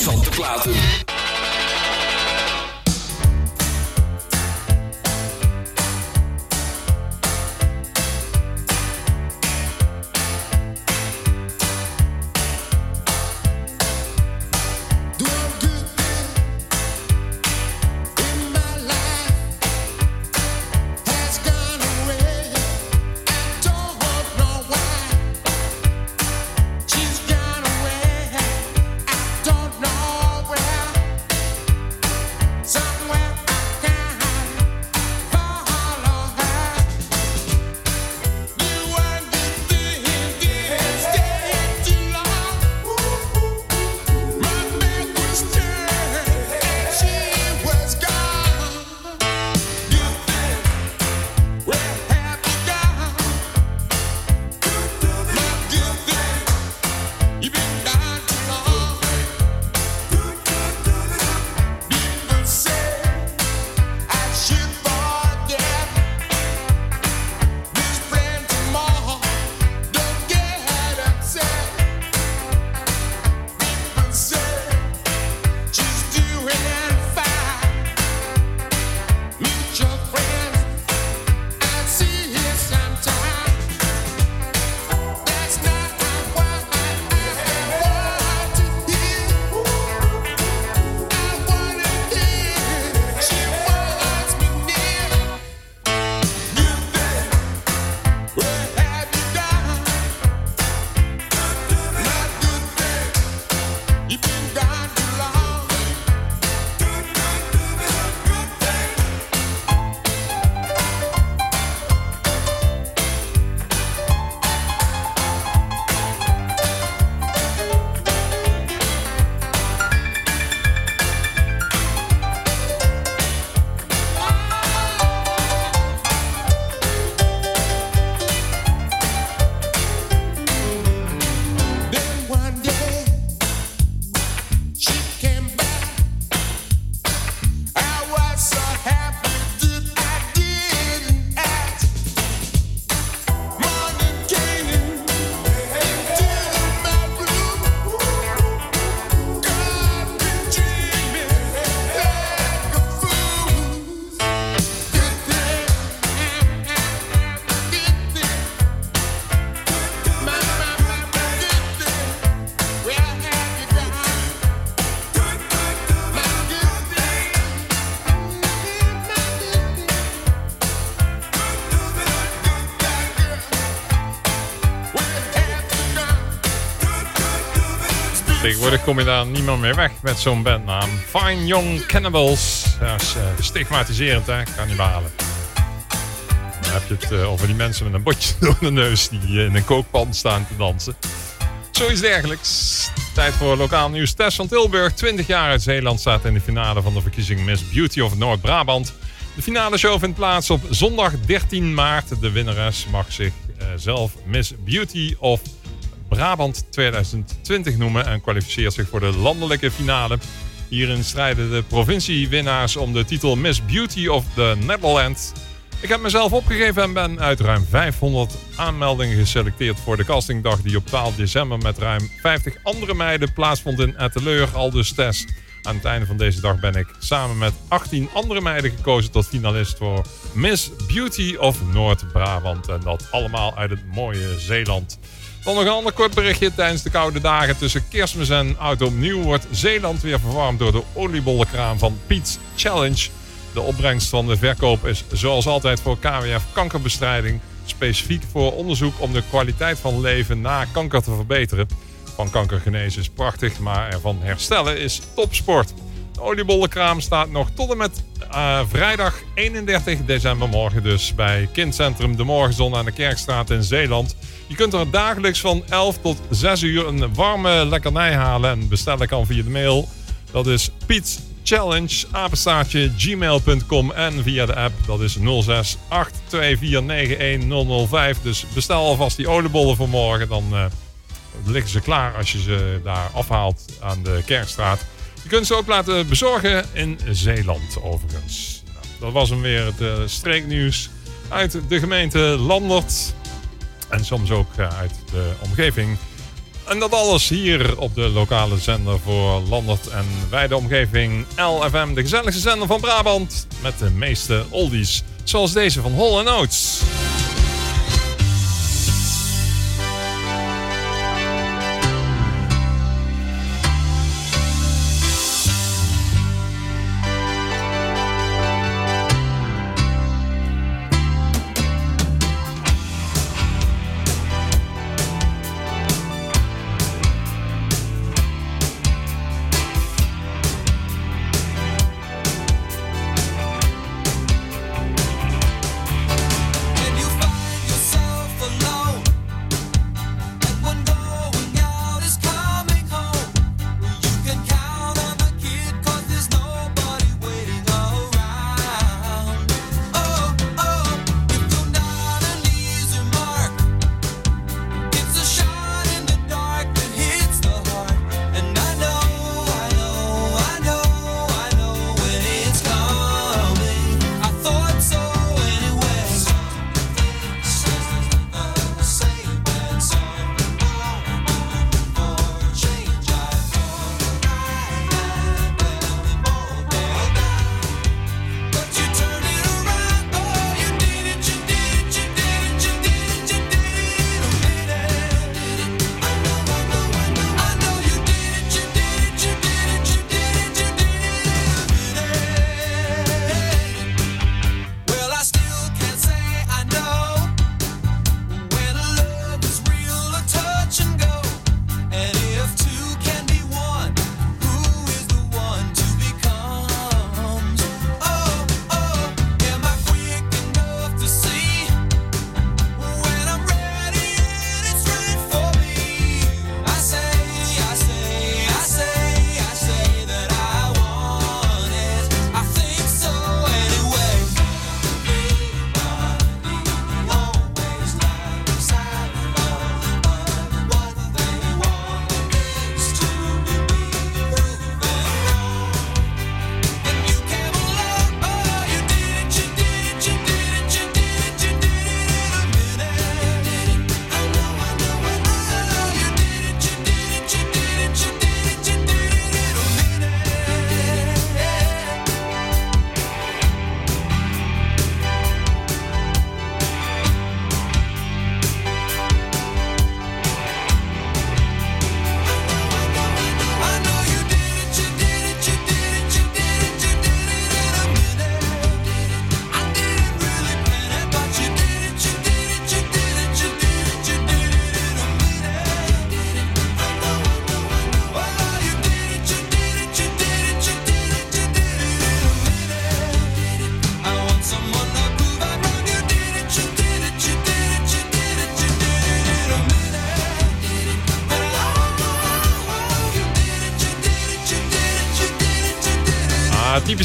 Interessante platen. Tegenwoordig kom je daar niemand meer weg met zo'n bandnaam. Fine Young Cannibals. Dat is eh, stigmatiserend, hè? Kannibalen. Dan heb je het eh, over die mensen met een botje (laughs) door de neus die eh, in een kookpan staan te dansen. Zoiets dergelijks. Tijd voor lokaal nieuws. Tess van Tilburg, 20 jaar uit Zeeland, staat in de finale van de verkiezing Miss Beauty of Noord-Brabant. De finale show vindt plaats op zondag 13 maart. De winnares mag zich eh, zelf Miss Beauty of Brabant 2020 noemen en kwalificeert zich voor de landelijke finale. Hierin strijden de provinciewinnaars om de titel Miss Beauty of the Netherlands. Ik heb mezelf opgegeven en ben uit ruim 500 aanmeldingen geselecteerd voor de castingdag die op 12 december met ruim 50 andere meiden plaatsvond in Etteleur, Aldus Tess. Aan het einde van deze dag ben ik samen met 18 andere meiden gekozen tot finalist voor Miss Beauty of Noord-Brabant. En dat allemaal uit het mooie Zeeland. Dan nog een ander kort berichtje. Tijdens de koude dagen tussen kerstmis en oud opnieuw wordt Zeeland weer verwarmd door de oliebollenkraam van Pete's Challenge. De opbrengst van de verkoop is zoals altijd voor KWF kankerbestrijding. Specifiek voor onderzoek om de kwaliteit van leven na kanker te verbeteren. Van kanker genezen is prachtig, maar ervan herstellen is topsport. Oliebollenkraam staat nog tot en met eh, vrijdag 31 december morgen dus bij Kindcentrum De Morgenzon aan de Kerkstraat in Zeeland. Je kunt er dagelijks van 11 tot 6 uur een warme lekkernij halen en bestellen kan via de mail. Dat is Piets Challenge, apenstaartje, gmail.com en via de app, dat is 06 824 005. Dus bestel alvast die oliebollen voor morgen, dan eh, liggen ze klaar als je ze daar afhaalt aan de Kerkstraat. Kunt ze ook laten bezorgen in Zeeland, overigens. Nou, dat was hem weer, het eh, streeknieuws uit de gemeente Landert. En soms ook eh, uit de omgeving. En dat alles hier op de lokale zender voor Landert en wijde omgeving LFM. De gezelligste zender van Brabant. Met de meeste oldies. Zoals deze van Hall Oates.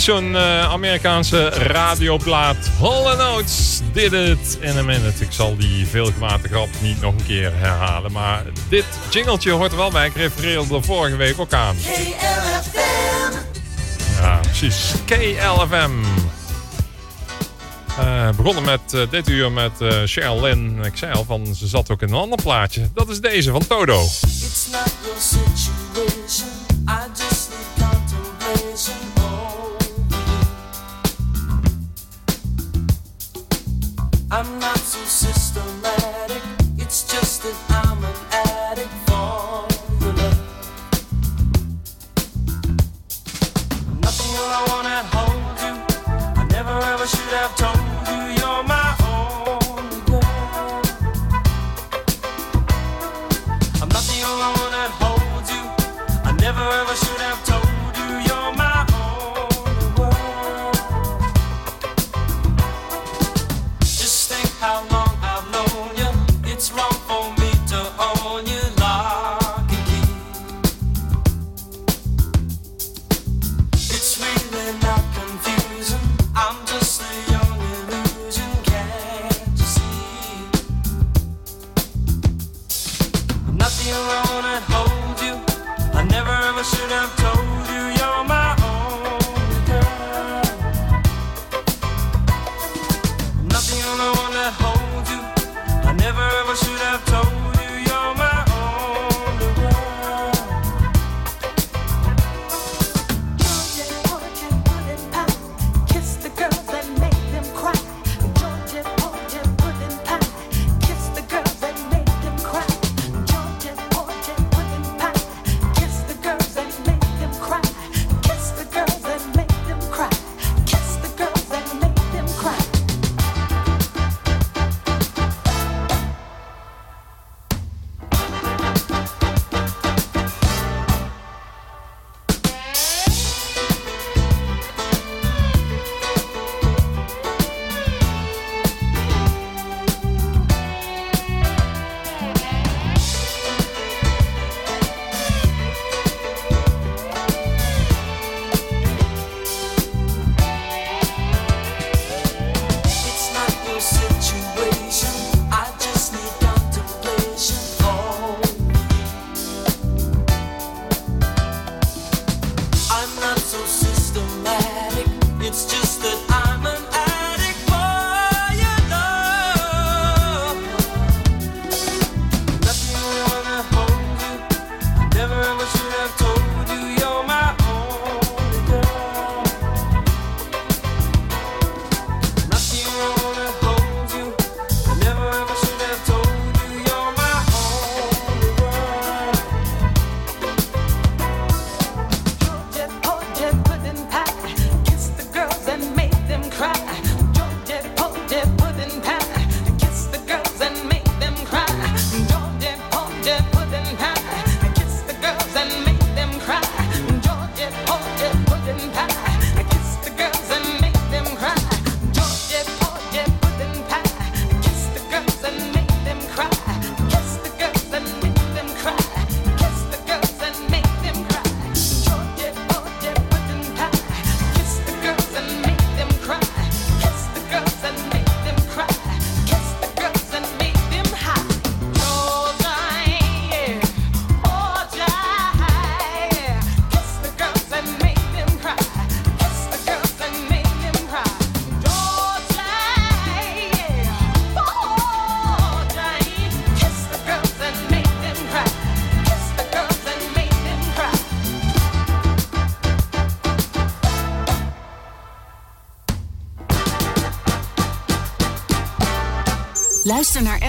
Zo'n eh, Amerikaanse radioplaat. Hall Notes did it in a minute. Ik zal die veelgemaakte grap niet nog een keer herhalen. Maar dit jingeltje hoort er wel bij. Ik refereerde er vorige week ook aan. KLFM. Ja, precies. KLFM. Eh, begonnen met eh, dit uur met uh, Cheryl Lynn. Ik zei al, van, ze zat ook in een ander plaatje. Dat is deze van Todo.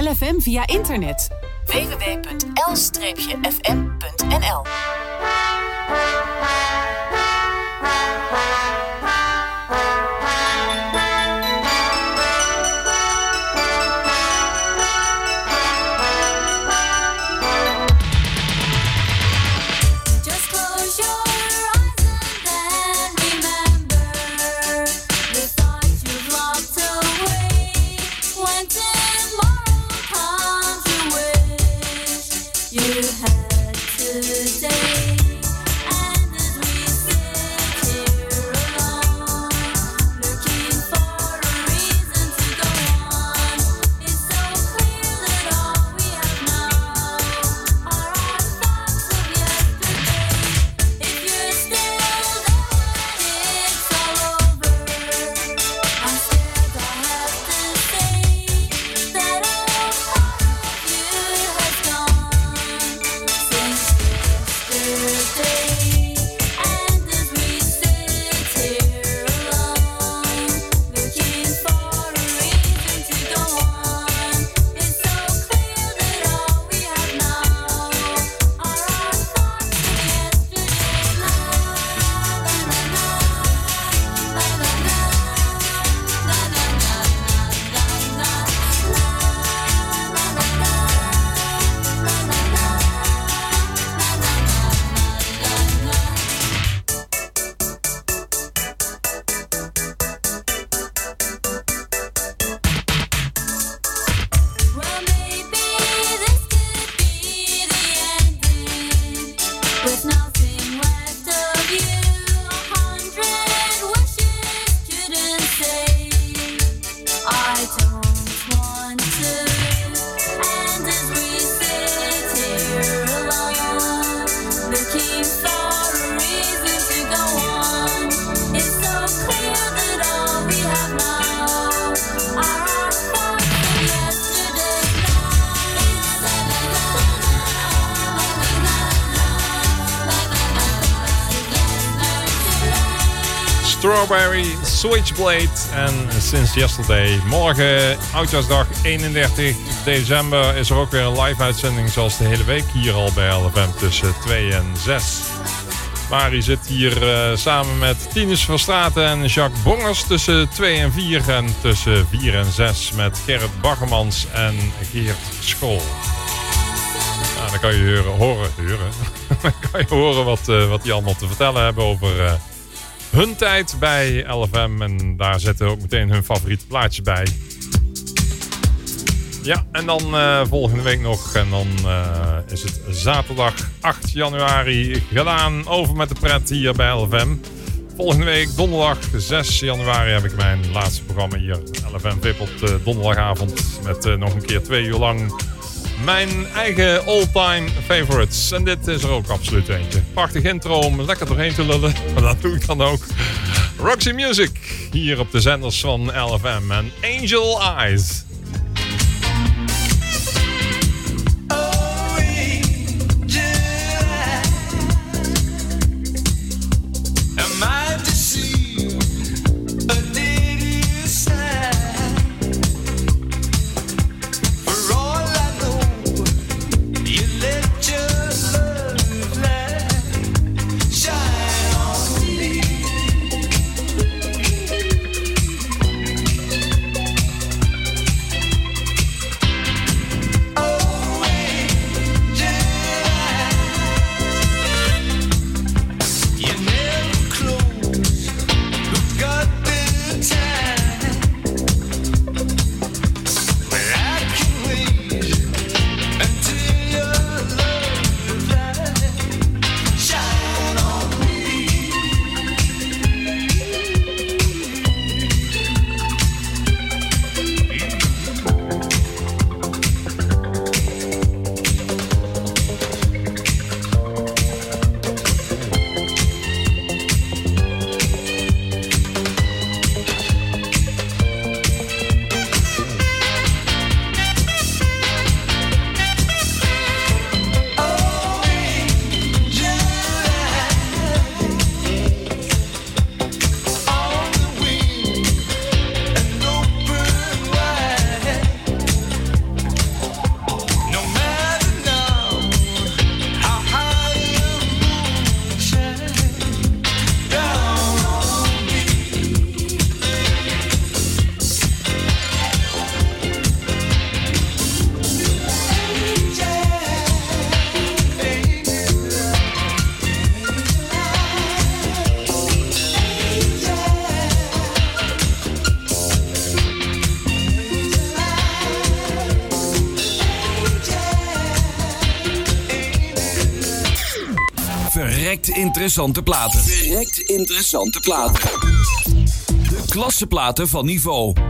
lfm via internet. www.l-fm Strawberry Switchblade en Since Yesterday. Morgen, oudjaarsdag 31 december, is er ook weer een live uitzending zoals de hele week hier al bij LFM tussen 2 en 6. Mari zit hier eh, samen met Tinus Verstraeten en Jacques Bongers tussen 2 en 4 en tussen 4 en 6 met Gerrit Baggermans en Geert School. Nou, dan kan je horen, horen, horen. (laughs) dan kan je horen wat, eh, wat die allemaal te vertellen hebben over eh, hun tijd bij LFM. En daar zitten ook meteen hun favoriete plaatjes bij. Ja, en dan eh, volgende week nog. En dan eh, is het zaterdag 8 januari gedaan. Over met de pret hier bij LFM. Volgende week donderdag 6 januari heb ik mijn laatste programma hier. LFM VIP op de donderdagavond. Met eh, nog een keer twee uur lang mijn eigen all-time favorites. En dit is er ook absoluut eentje. Prachtig intro om lekker doorheen te lullen. Maar dat doe ik dan ook. Roxy Music. Hier op de zenders van LFM. En Angel Eyes. Interessante platen. Verrekt interessante platen. De klasseplaten van niveau.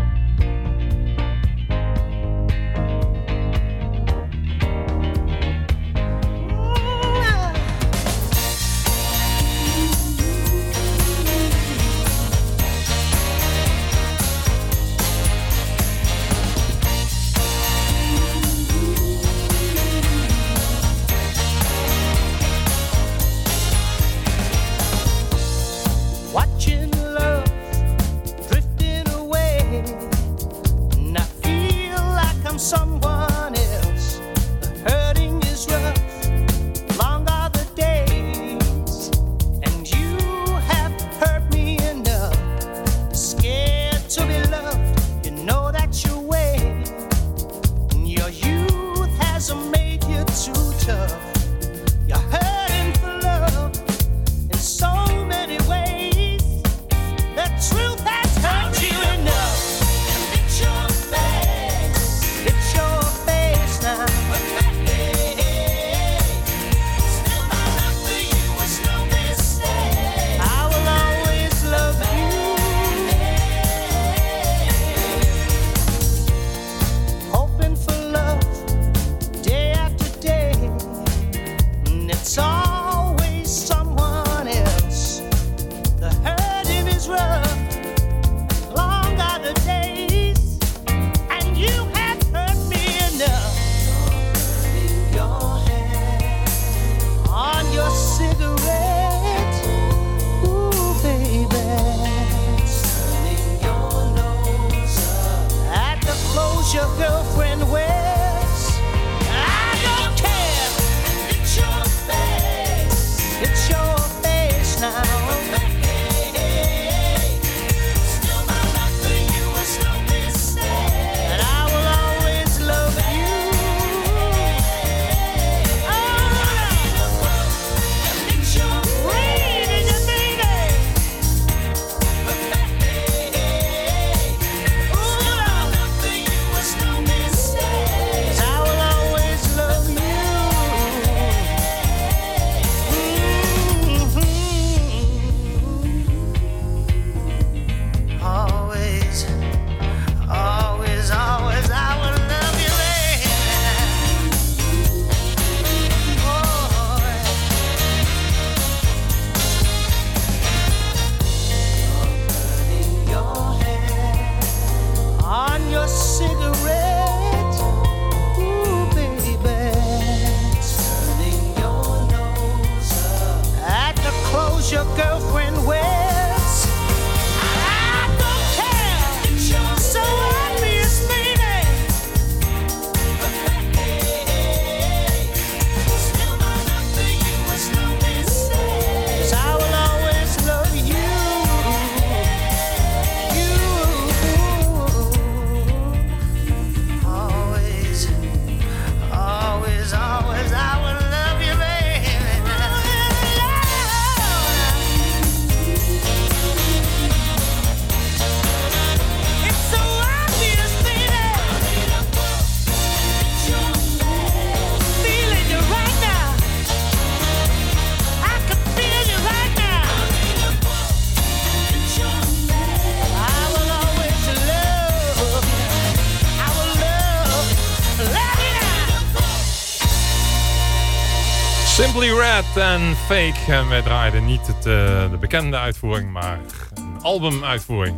Bad and Fake. En wij draaiden niet eh, de bekende uitvoering, maar een albumuitvoering.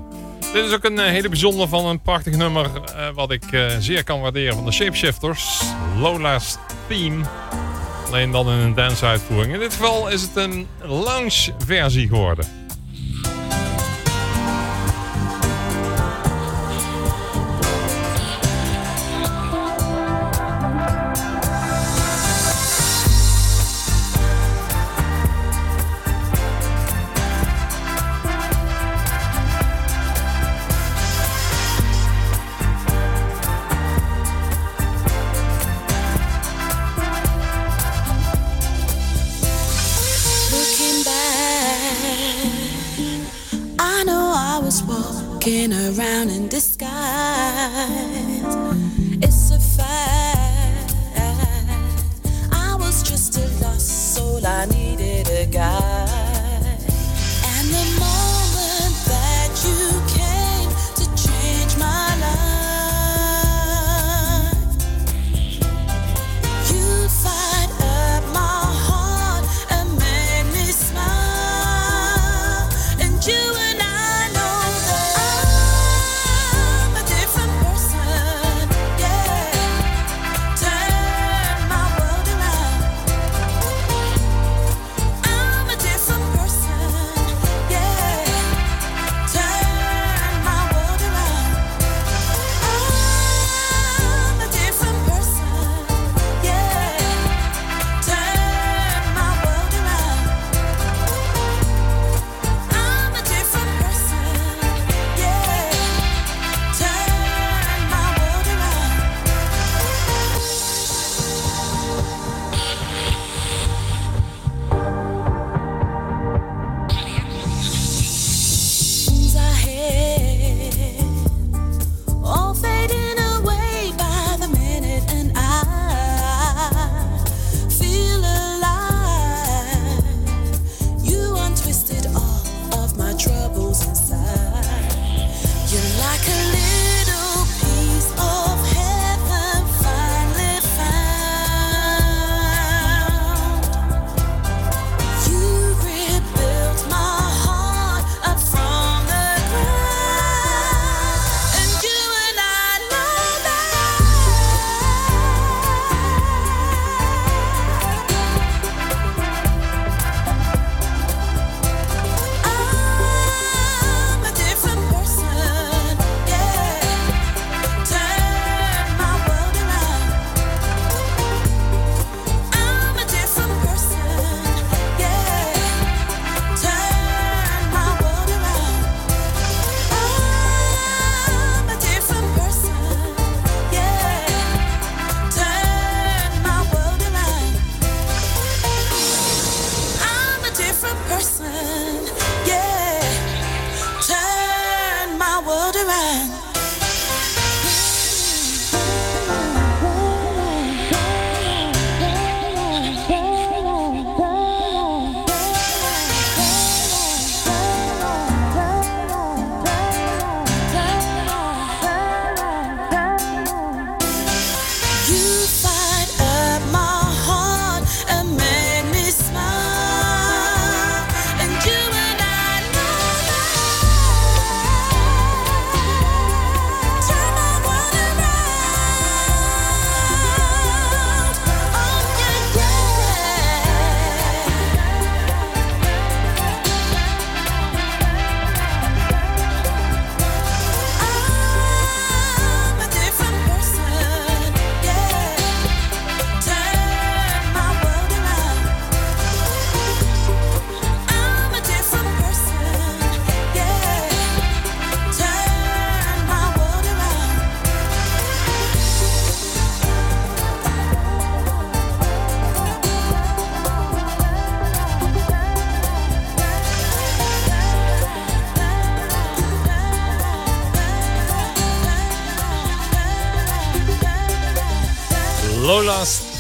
Dit is ook een eh, hele bijzondere van een prachtig nummer... Eh, wat ik zeer kan waarderen van de Shapeshifters. Lola's Theme. Alleen dan in een dance-uitvoering. In dit geval is het een lounge-versie geworden.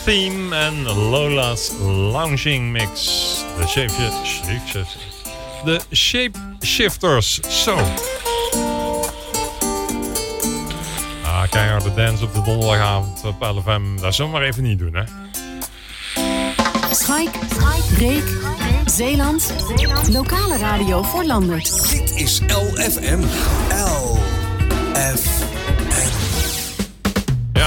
Theme en Lola's Lounging Mix. De shape, de shape Shifters. Zo. Ah, keiharde dance op de donderdagavond op LFM. Dat zullen we maar even niet doen, hè? Schaik, Reek, Zeeland, lokale radio voor Landert. Dit is LFM. LFM.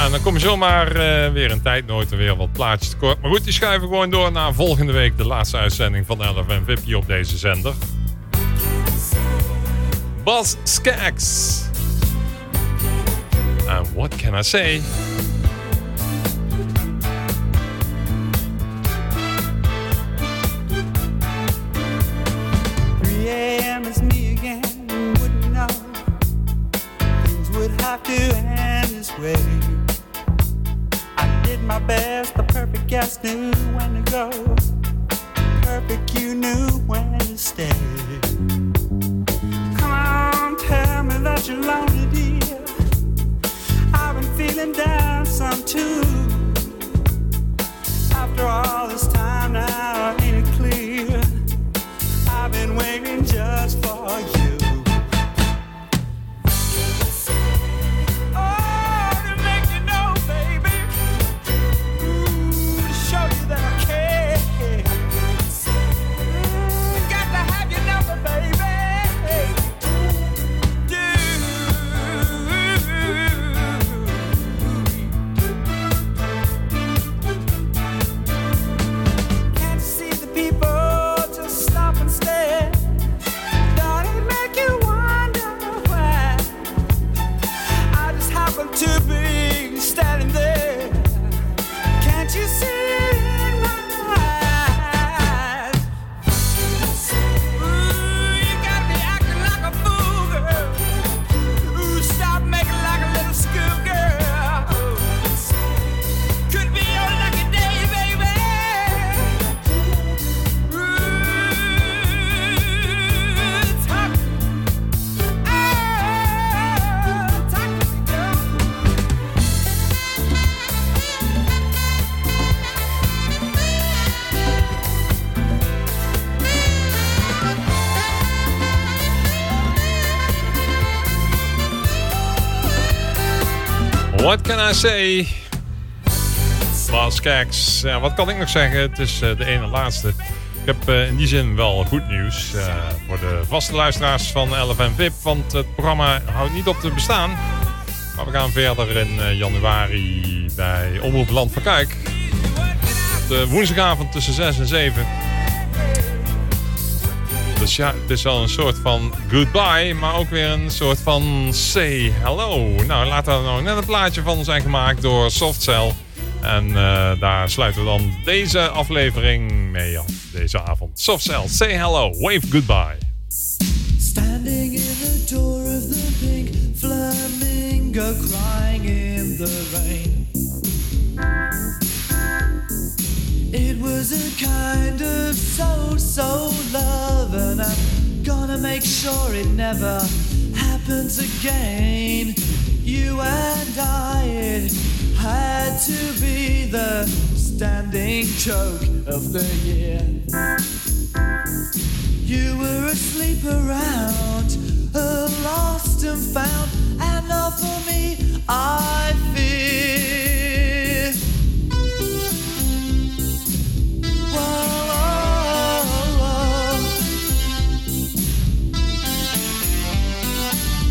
En dan kom je zomaar eh, weer een tijd nooit en weer wat plaatjes tekort. Maar goed, die schuiven gewoon door naar volgende week. De laatste uitzending van LFM VIP hier op deze zender. Bas Skaggs. And what can I say? Skaggs. Ja, wat kan ik nog zeggen? Het is eh, de ene laatste. Ik heb eh, in die zin wel goed nieuws eh, voor de vaste luisteraars van LFM VIP. Want het programma houdt niet op te bestaan. Maar we gaan verder in eh, januari bij Omroep Land van. Op de woensdagavond tussen 6 en 7. Dus ja, het is wel een soort van goodbye, maar ook weer een soort van say hello. Nou, laat daar nou net een plaatje van zijn gemaakt door Softcell. En eh, daar sluiten we dan deze aflevering mee af. Deze avond. Softcell, say hello, wave goodbye. Standing in the door of the pink flamingo, crying in the rain. It was a kind of so so love, and I'm gonna make sure it never happens again. You and I, had to be the standing joke of the year. You were asleep around, lost and found, and not for me, I fear. Well,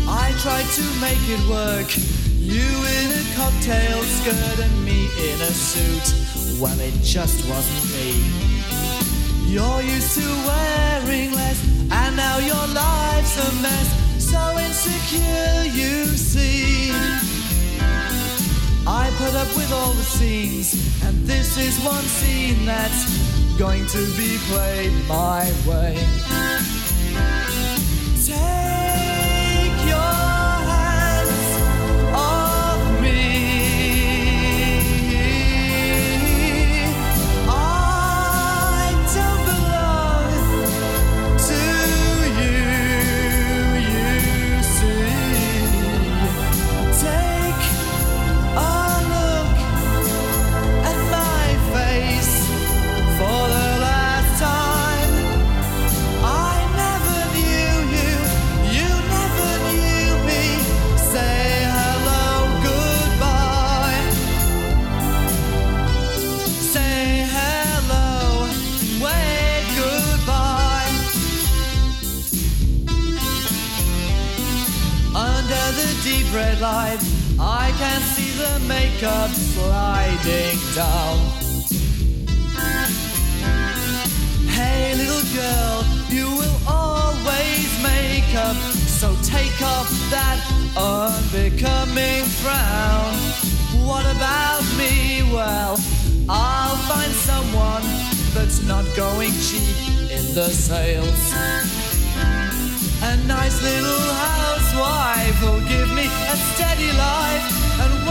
I tried to make it work. You in a cocktail skirt and me in a suit. Well, it just wasn't me. You're used to wearing less, and now your life's a mess. So insecure, you see. I put up with all the scenes, and this is one scene that's going to be played my way. Take makeup sliding down. Hey, little girl, you will always make up. So take off that unbecoming frown. What about me? Well, I'll find someone that's not going cheap in the sales. A nice little housewife will give me a steady life and